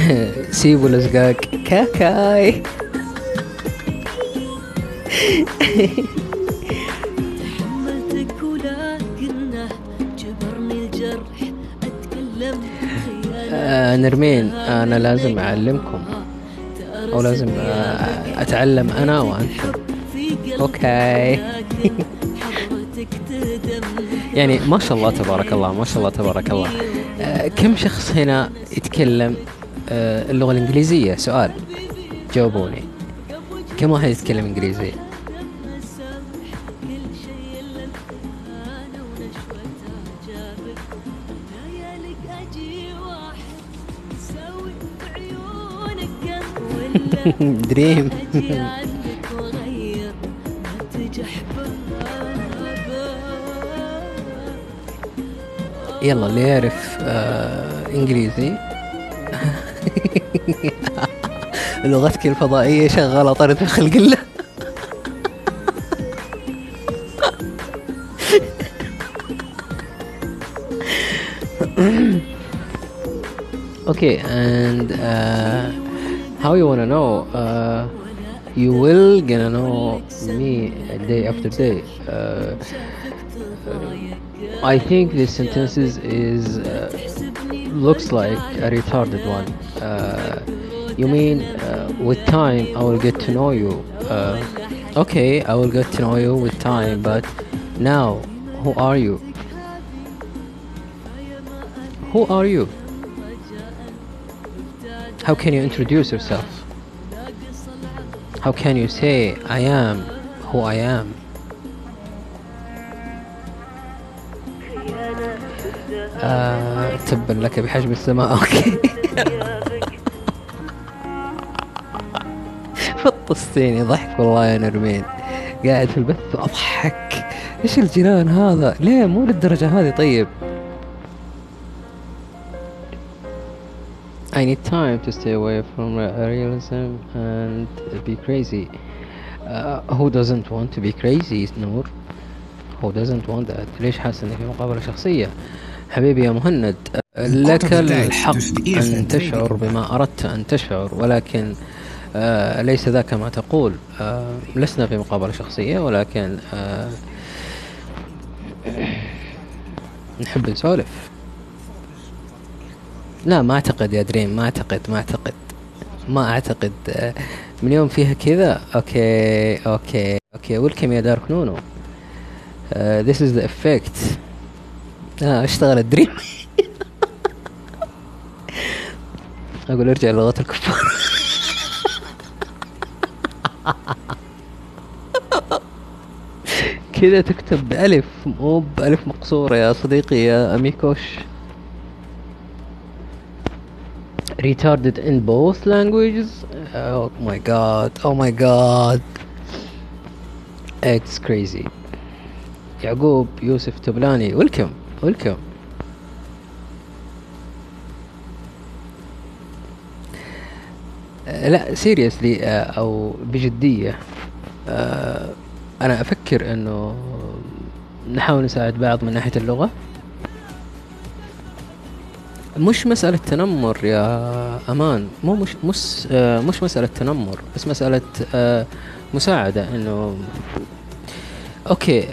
سيبوا الأزقاق كاكاي آه نرمين أنا لازم أعلمكم. أو لازم آه أتعلم أنا وأنتم. تهدم يعني ما شاء الله تبارك الله ما شاء الله تبارك الله. آه كم شخص هنا يتكلم آه اللغة الإنجليزية؟ سؤال. جاوبوني. كم واحد يتكلم إنجليزي؟ سامح يلا اللي يعرف آه إنجليزي. لغتك الفضائية شغالة طارت خلق الله. أوكي اند هاو يو ونا نو يو ويل جونا نو مي داي افتر داي I think this sentences is uh, looks like a retarded one. Uh, you mean uh, with time I will get to know you? Uh, okay, I will get to know you with time, but now who are you? Who are you? How can you introduce yourself? How can you say I am who I am? تبا لك بحجم السماء أوكي فطستيني ضحك والله يا نرمين قاعد في البث اضحك إيش الجنان هذا ليه مو للدرجة هذه طيب I need time to stay away from re- realism and be crazy. Uh, who doesn't want to be crazy, نور؟ Who doesn't want that? ليش حاسس إنك في مقابلة شخصية؟ حبيبي يا مهند لك الحق أن تشعر بما أردت أن تشعر ولكن آه ليس ذاك ما تقول. آه لسنا في مقابلة شخصية ولكن آه نحب نسولف. لا ما أعتقد يا دريم ما أعتقد ما أعتقد ما أعتقد. آه من يوم فيها كذا okay okay okay. welcome يا دارك نونو. this is the effect. آه اشتغل الدريم أقول ارجع لغة الكفار. كذا تكتب بألف مو بألف مقصورة يا صديقي يا أميكوش. Retarded in both languages. Oh my god oh my god. It's crazy. يعقوب يوسف تبلاني ويلكم ويلكم آه، لا سيريسلي أو بجدية آه، أنا أفكر إنه نحاول نساعد بعض من ناحية اللغة. مش مسألة تنمر يا أمان مو مش مش آه، مش مسألة تنمر بس مسألة آه، مساعدة إنه أوكي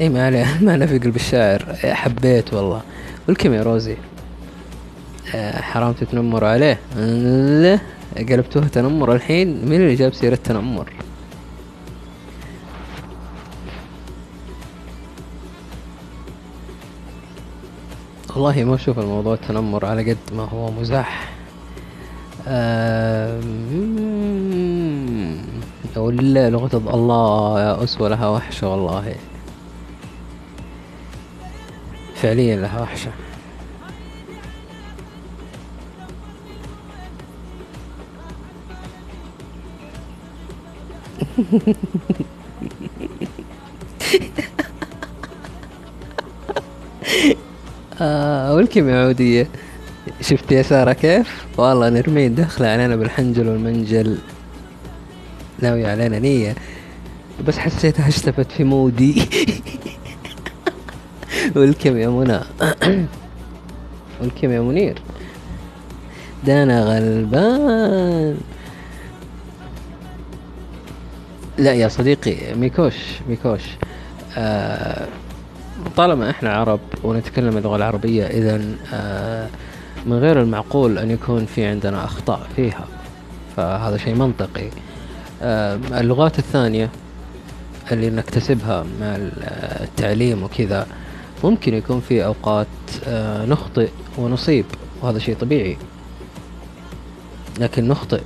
إيه ما عليه ما أنا في قلب الشاعر. إيه، حبيت والله. والكم يا روزي؟ آه، حرام تتنمر عليه. لا قلبتوها تنمر الحين. مين اللي جاب سيرة تنمر؟ والله ما أشوف الموضوع تنمر على قد ما هو مزاح. ولا لغة الله يا أسوة لها وحشة والله. فعليا لها وحشة. آه يا عودية شفت يا سارة كيف؟ والله نرمين داخلة علينا بالحنجل والمنجل. ناوي علينا نية بس حسيتها اشتفت في mood ي. welcome يا منى. welcome يا منير. ده أنا غلبان. لا يا صديقي ميكوش ميكوش. آه طالما إحنا عرب ونتكلم اللغة العربية اذا آه من غير المعقول أن يكون في عندنا أخطاء فيها. فهذا شيء منطقي. آه اللغات الثانية اللي نكتسبها مع ال- التعليم وكذا ممكن يكون في أوقات آه نخطئ ونصيب وهذا شيء طبيعي. لكن نخطئ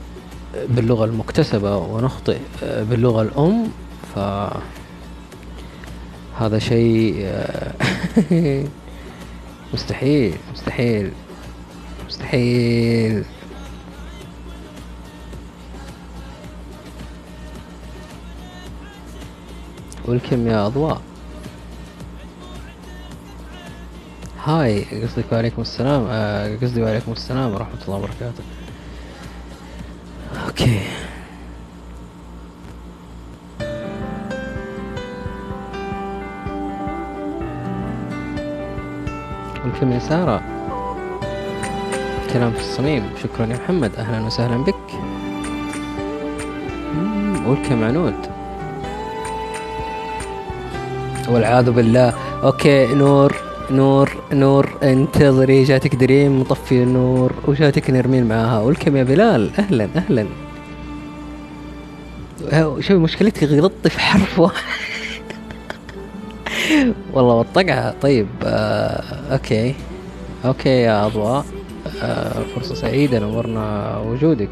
باللغة المكتسبة ونخطئ آه، باللغة الأم ف هذا شيء آه، مستحيل مستحيل مستحيل. والكم يا أضواء؟ هاي قصدك وعليكم السلام. آه، قصدي وعليكم السلام ورحمة الله وبركاته. أوكي. يا سارة. كلام في الصميم. شكرا يا محمد. أهلا وسهلا بك. welcome عنود. والعياذ بالله. okay نور. نور نور انتظري جاتك دريم مطفي النور وجاتك نرمين معاها. welcome يا بلال؟ أهلا أهلا. شوفي مشكلتك غلطتي في حرف واحد. والله والطقعة طيب آه okay. okay يا اضواء آه فرصة سعيدة نورنا وجودك.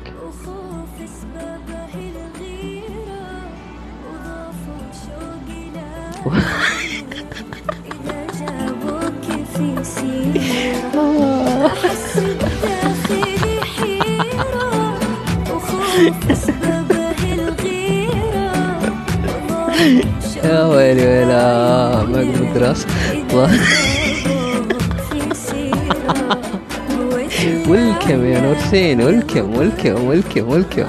أحس بداخلي حيرة الغيرة يا ويلي ويلا ما الدراسة الله. ولكم يا نورسين ولكم ولكم ولكم ولكم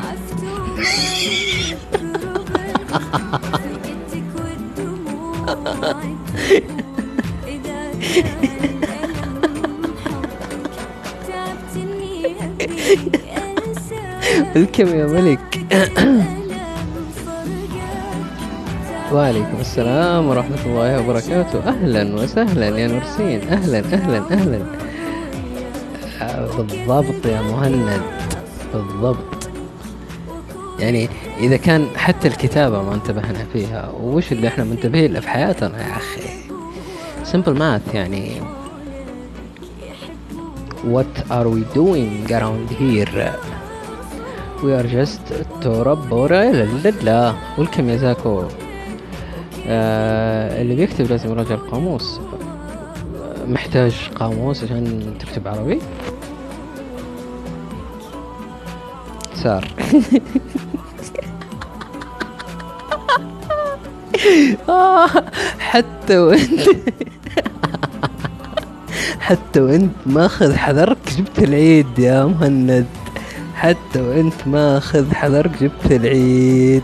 ولكم يا ملك. وعليكم السلام ورحمة الله وبركاته. أهلا وسهلا يا نورسين أهلا أهلا أهلا. بالضبط يا مهند. بالضبط. يعني إذا كان حتى الكتابة ما انتبهنا فيها وش اللي إحنا منتبهين له في حياتنا يا أخي؟ Simple math يعني. What are we doing around here? We are just توربورا لا والكم يا زاكو؟ آه اللي بيكتب لازم يراجع القاموس. محتاج قاموس عشان تكتب عربي؟ سار. آه حتى وانت. حتى وانت ماخذ حذرك جبت العيد يا مهند. حتى وانت ماخذ حذرك جبت العيد.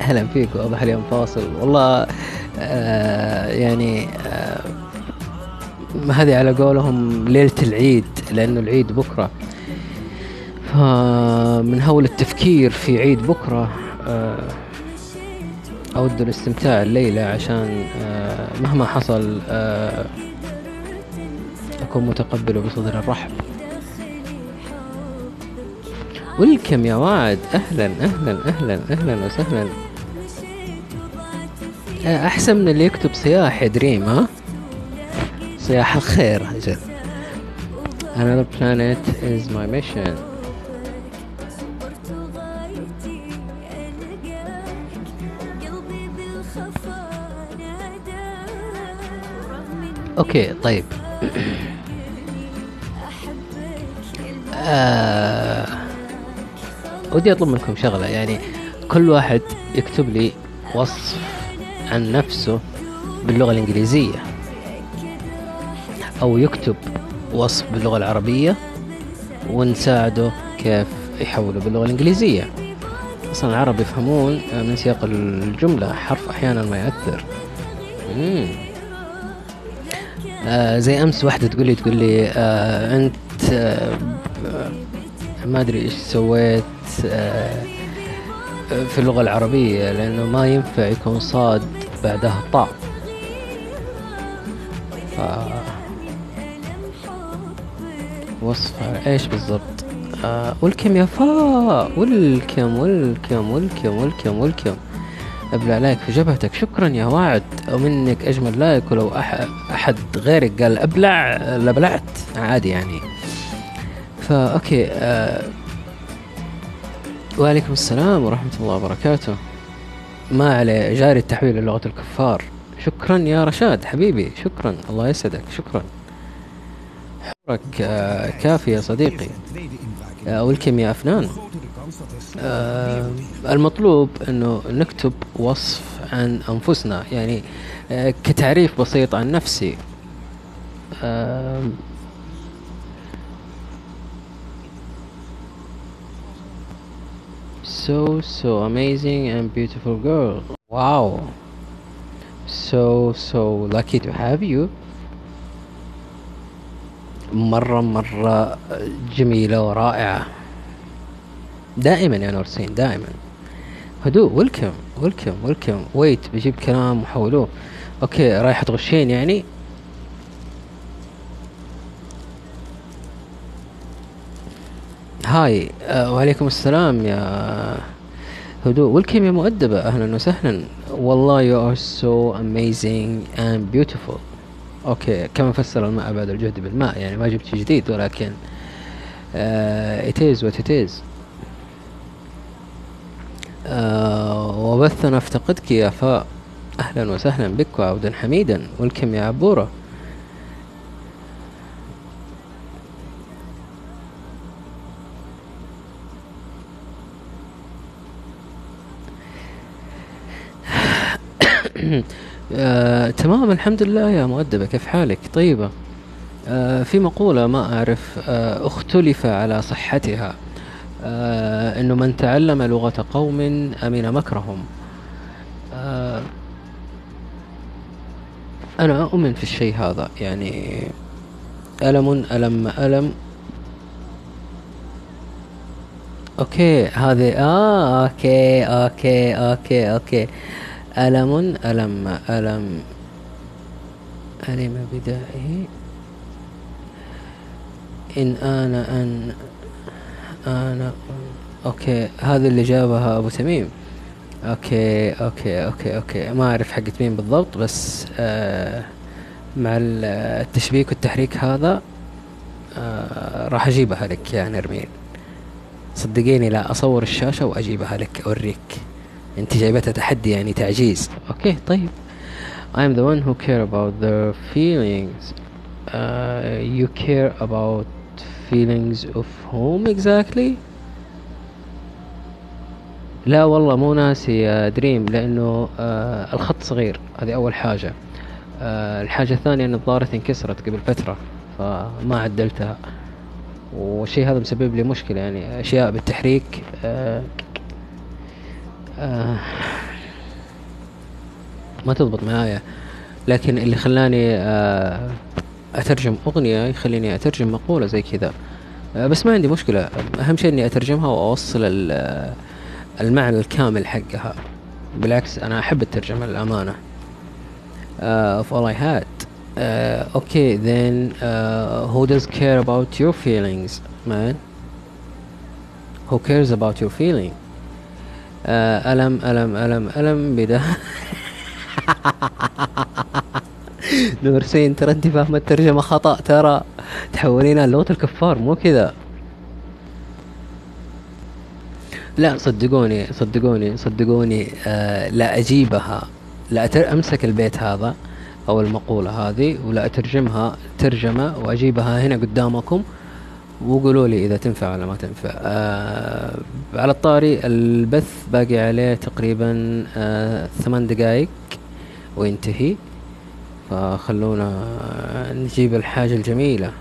أهلا فيك واضح اليوم فاصل. والله آه يعني آه هذه على قولهم ليلة العيد لأنه العيد بكرة. فمن هول التفكير في عيد بكرة آه أود الاستمتاع الليلة عشان آه مهما حصل آه أكون متقبل بصدر الرحب. ولكم يا وعد. أهلا أهلا أهلا أهلا وسهلا. آه، أحسن من اللي يكتب صياح يا دريم ها؟ صياح الخير أجل Another planet is my mission. أوكي طيب. آه ودي أطلب منكم شغلة يعني كل واحد يكتب لي وصف عن نفسه باللغة الإنجليزية أو يكتب وصف باللغة العربية ونساعده كيف يحوله باللغة الإنجليزية. أصلا العرب يفهمون من سياق الجملة حرف أحيانا ما ياثر مم. آه زي أمس واحدة تقول لي تقول لي آه أنت آه ما أدري إيش سويت آه في اللغة العربية لأنه ما ينفع يكون صاد بعدها طاء. ف... وصف إيش بالضبط؟ آه ولكم يا فا ولكم ولكم ولكم ولكم ولكم ابلع like في جبهتك. شكرا يا وعد ومنك أجمل like ولو أحد غيرك. قال أبلع لبلعت عادي يعني. فا okay آه وعليكم السلام ورحمة الله وبركاته. ما عليه جاري التحويل للغة الكفار. شكرا يا رشاد حبيبي. شكرا. الله يسعدك. شكرا. حورك آه كافي يا صديقي. آه welcome يا أفنان. آه المطلوب إنه نكتب وصف عن أنفسنا يعني آه كتعريف بسيط عن نفسي. آه so so amazing and beautiful girl. Wow. So so lucky to have you. مرة مرة جميلة ورائعة. دائما يا نورسين دائما. هدوء welcome welcome welcome wait بجيب كلام وحولوه. okay رايحة تغشين يعني؟ hi آه وعليكم السلام يا هدوء. welcome يا مؤدبة. أهلا وسهلا. والله you are so amazing and beautiful. أوكي كما فسر الماء بعد الجهد بالماء؟ يعني ما جبت شيء جديد ولكن it is what it is. آه وبثنا افتقدك يا فاء. أهلا وسهلا بك وعودا حميدا. ولكم يا عبورة. آه، تمام الحمد لله يا مؤدبة. كيف حالك؟ طيبة. آه، في مقولة ما أعرف آه، اختلف على صحتها. آه، إنه من تعلم لغة قوم أمن مكرهم. آه، أنا أؤمن في الشيء هذا يعني ألم ألم ألم. okay هذه آه okay okay okay okay. ألم ألم ألم. ألم بدائه. إن أنا أن أنا okay هذا اللي جابها أبو تميم. okay okay okay okay. ما أعرف حقت مين بالضبط بس آه مع ال- التشبيك والتحريك هذا آه راح أجيبها لك يا نرمين. صدقيني لا أصور الشاشة وأجيبها لك أوريك. أنت جايبتها تحدي يعني تعجيز. okay طيب. I'm the one who care about their feelings. Uh, you care about feelings of whom exactly. لا والله مو ناسي يا دريم لأنه آه الخط صغير. هذه أول حاجة. آه الحاجة الثانية إن نظارتي انكسرت قبل فترة فما عدلتها. والشيء هذا مسبب لي مشكلة يعني أشياء بالتحريك آه آه ما تضبط معايا. لكن اللي خلاني آه أترجم أغنية يخليني أترجم مقولة زي كذا آه بس ما عندي مشكلة أهم شيء إني أترجمها وأوصل ال- المعنى الكامل حقها بالعكس أنا أحب الترجمة للأمانة uh, of all I had. Okay, then uh, who does care about your feelings, man? Who cares about your feeling? Uh, ألم ألم ألم ألم بدا نورسين ترى أنت فاهمة الترجمة خطأ ترى تحولينها لغة الكفار مو كذا. لا صدقوني صدقوني صدقوني آه لا أجيبها لا أتر أمسك البيت هذا أو المقولة هذه ولا أترجمها ترجمة وأجيبها هنا قدامكم وقولوا لي إذا تنفع ولا ما تنفع. آه على الطاري البث باقي عليه تقريبا آه ثمان دقائق وينتهي. فخلونا نجيب الحاجة الجميلة.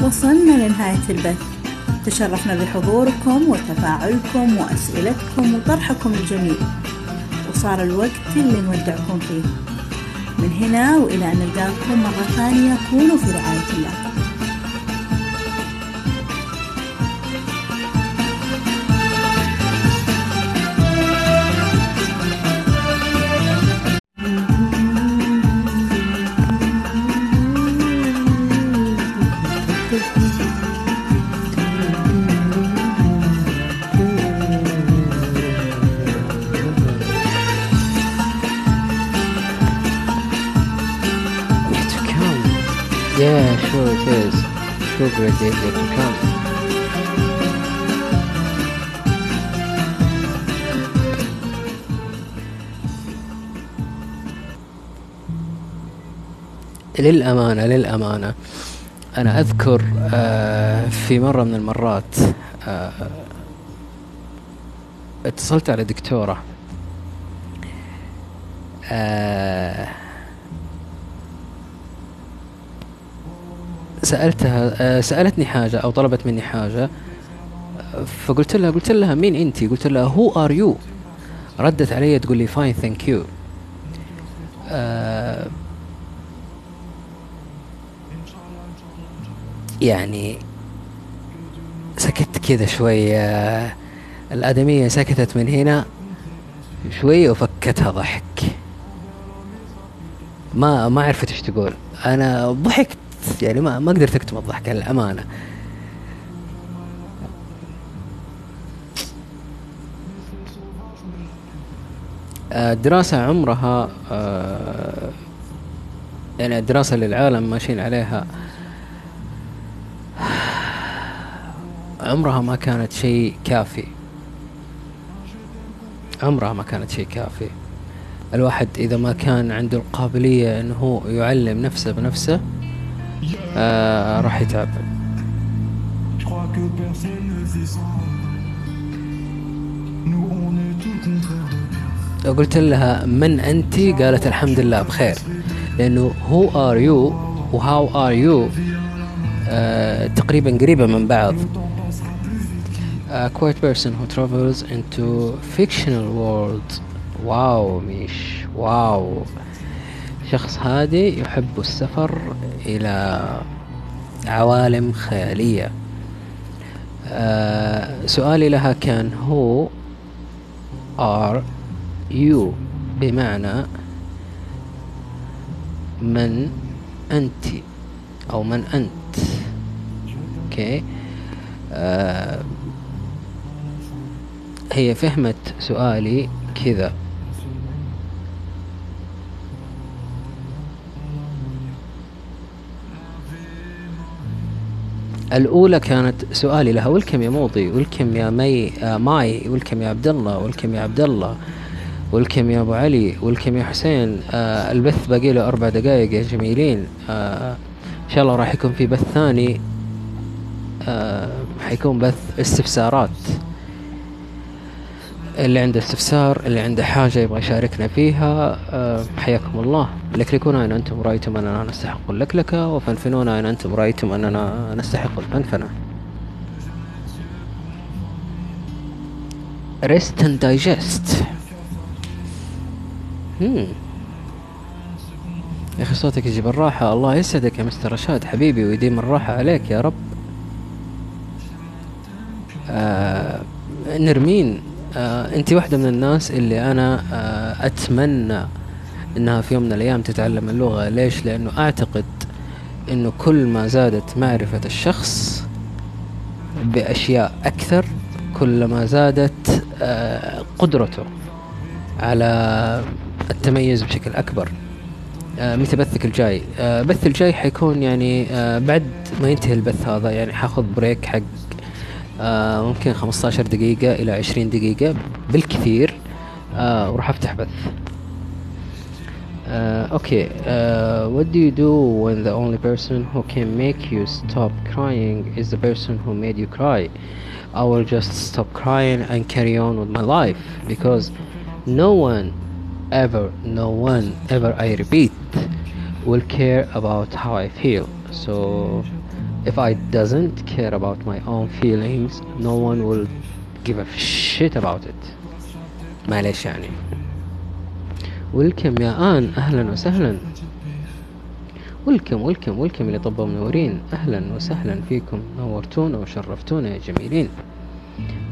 وصلنا لنهاية البث. تشرفنا بحضوركم وتفاعلكم وأسئلتكم وطرحكم الجميل. وصار الوقت اللي نودعكم فيه. من هنا وإلى أن نلقاكم مرة ثانية كونوا في رعاية الله. Sure, great yet to come. للأمانة للأمانة أنا أذكر آه، في مرة من المرات آه، اتصلت على دكتورة آه، سألتها آه، سألتني حاجة أو طلبت مني حاجة آه، فقلت لها قلت لها مين أنت؟ قلت لها who are you؟ ردت علي تقول لي fine thank you يعني سكت كذا شوية الآدمية سكتت من هنا شوية وفكتها ضحك ما ما عرفت إيش تقول أنا ضحكت يعني ما ما قدرت اكتم الضحك للأمانة. آه، الدراسة عمرها آه، يعني الدراسة اللي العالم ماشيين عليها عمرها ما كانت شيء كافي. عمرها ما كانت شيء كافي. الواحد إذا ما كان عنده القابلية هو يعلم نفسه بنفسه آه، راح يتعب. قلت لها من أنت؟ قالت الحمد لله بخير. لأنه who are you و how are you تقريبا قريبة من بعض. آه، A quiet person who travels into fictional world. واو ميش واو. wow. شخص هادي يحب السفر إلى عوالم خيالية. آه سؤالي لها كان هو are you بمعنى من أنت أو من أنت أوكي آه هي فهمت سؤالي كذا. الأولى كانت سؤالي لها ولكم يا موضي ولكم يا مي آه ماي؟ ولكم يا عبد الله ولكم يا عبد الله ولكم يا أبو علي؟ ولكم يا حسين؟ آه البث باقي له أربع دقائق يا جميلين. آه إن شاء الله راح يكون في بث ثاني. آه حيكون بث استفسارات. اللي عنده استفسار اللي عنده حاجة يبغى يشاركنا فيها آه، حياكم الله. لكلكونا إن أنتم رأيتم أننا نستحق اللكلكة وفنفنونا إن أنتم رأيتم أننا نستحق الفنفنة. Rest and digest. هم. يا أخي صوتك يجيب الراحة الله يسعدك يا مستر رشاد حبيبي ويديم الراحة عليك يا رب. آه نرمين. آه انت واحدة من الناس اللي أنا آه أتمنى إنها في يوم من الأيام تتعلم اللغة. ليش؟ لأنه أعتقد إنه كل ما زادت معرفة الشخص بأشياء أكثر كلما زادت آه قدرته على التميز بشكل أكبر. آه متى بثك الجاي. آه بث الجاي حيكون يعني آه بعد ما ينتهي البث هذا يعني حأخذ بريك حق آه ممكن 15 دقيقة إلى 20 دقيقة بالكثير آه وراح أفتح بث Uh, okay, uh, what do you do when the only person who can make you stop crying is the person who made you cry? I will just stop crying and carry on with my life because no one ever, no one ever, I repeat, will care about how I feel. So if I doesn't care about my own feelings, no one will give a shit about it. معليش يعني. ويلكم يا آن أهلا وسهلا. ويلكم ويلكم ويلكم اللي طبوا منورين أهلا وسهلا فيكم نورتونا وشرفتونا يا جميلين.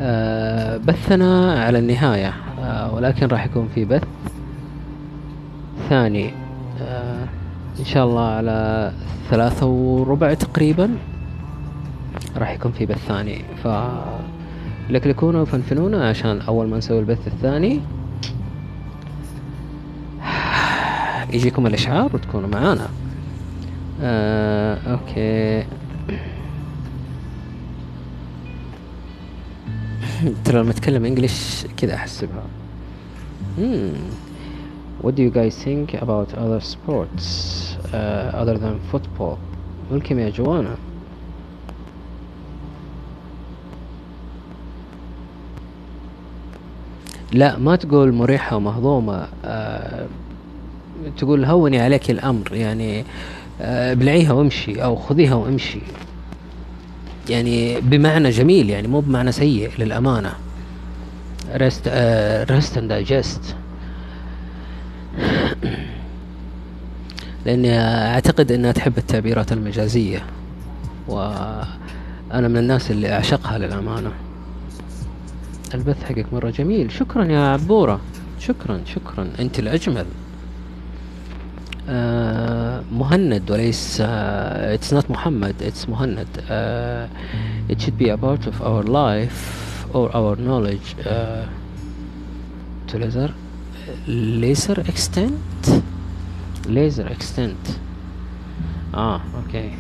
آه بثنا على النهاية آه ولكن راح يكون في بث ثاني آه إن شاء الله على ثلاثة وربع تقريبا راح يكون في بث ثاني. ف لكلكونا وفنفنونا عشان أول ما نسوي البث الثاني. يجيكم الإشعار وتكونوا معانا. آه، أوكي. ترى لما أتكلم إنجليش كذا أحسبها. Hmm. What do you guys think about other sports uh, other than football? Welcome يا جوانا. لا ما تقول مريحة ومهضومة آه تقول هوني عليك الأمر يعني آه ابلعيها وامشي أو خذيها وامشي يعني بمعنى جميل يعني مو بمعنى سيء للأمانة rest uh, rest and digest لاني أعتقد أنها تحب التعبيرات المجازية وأنا من الناس اللي أعشقها للأمانة. البث حقك مرة جميل. شكرا يا عبوره شكرا شكرا. أنت الأجمل. آه مهند وليس uh, it's not محمد it's مهند. uh, it should be a part of our life or our knowledge. laser laser extent? Laser extent. آه أوكي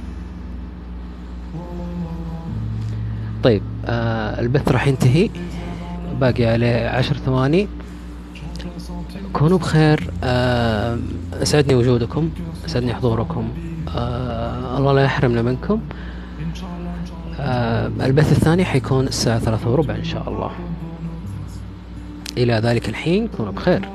طيب آه البث راح ينتهي. باقي عليه عشر ثواني. كونوا بخير. آه أسعدني وجودكم أسعدني حضوركم. آه الله لا يحرمنا منكم. آه البث الثاني حيكون الساعة ثلاثة وربع إن شاء الله. إلى ذلك الحين كونوا بخير.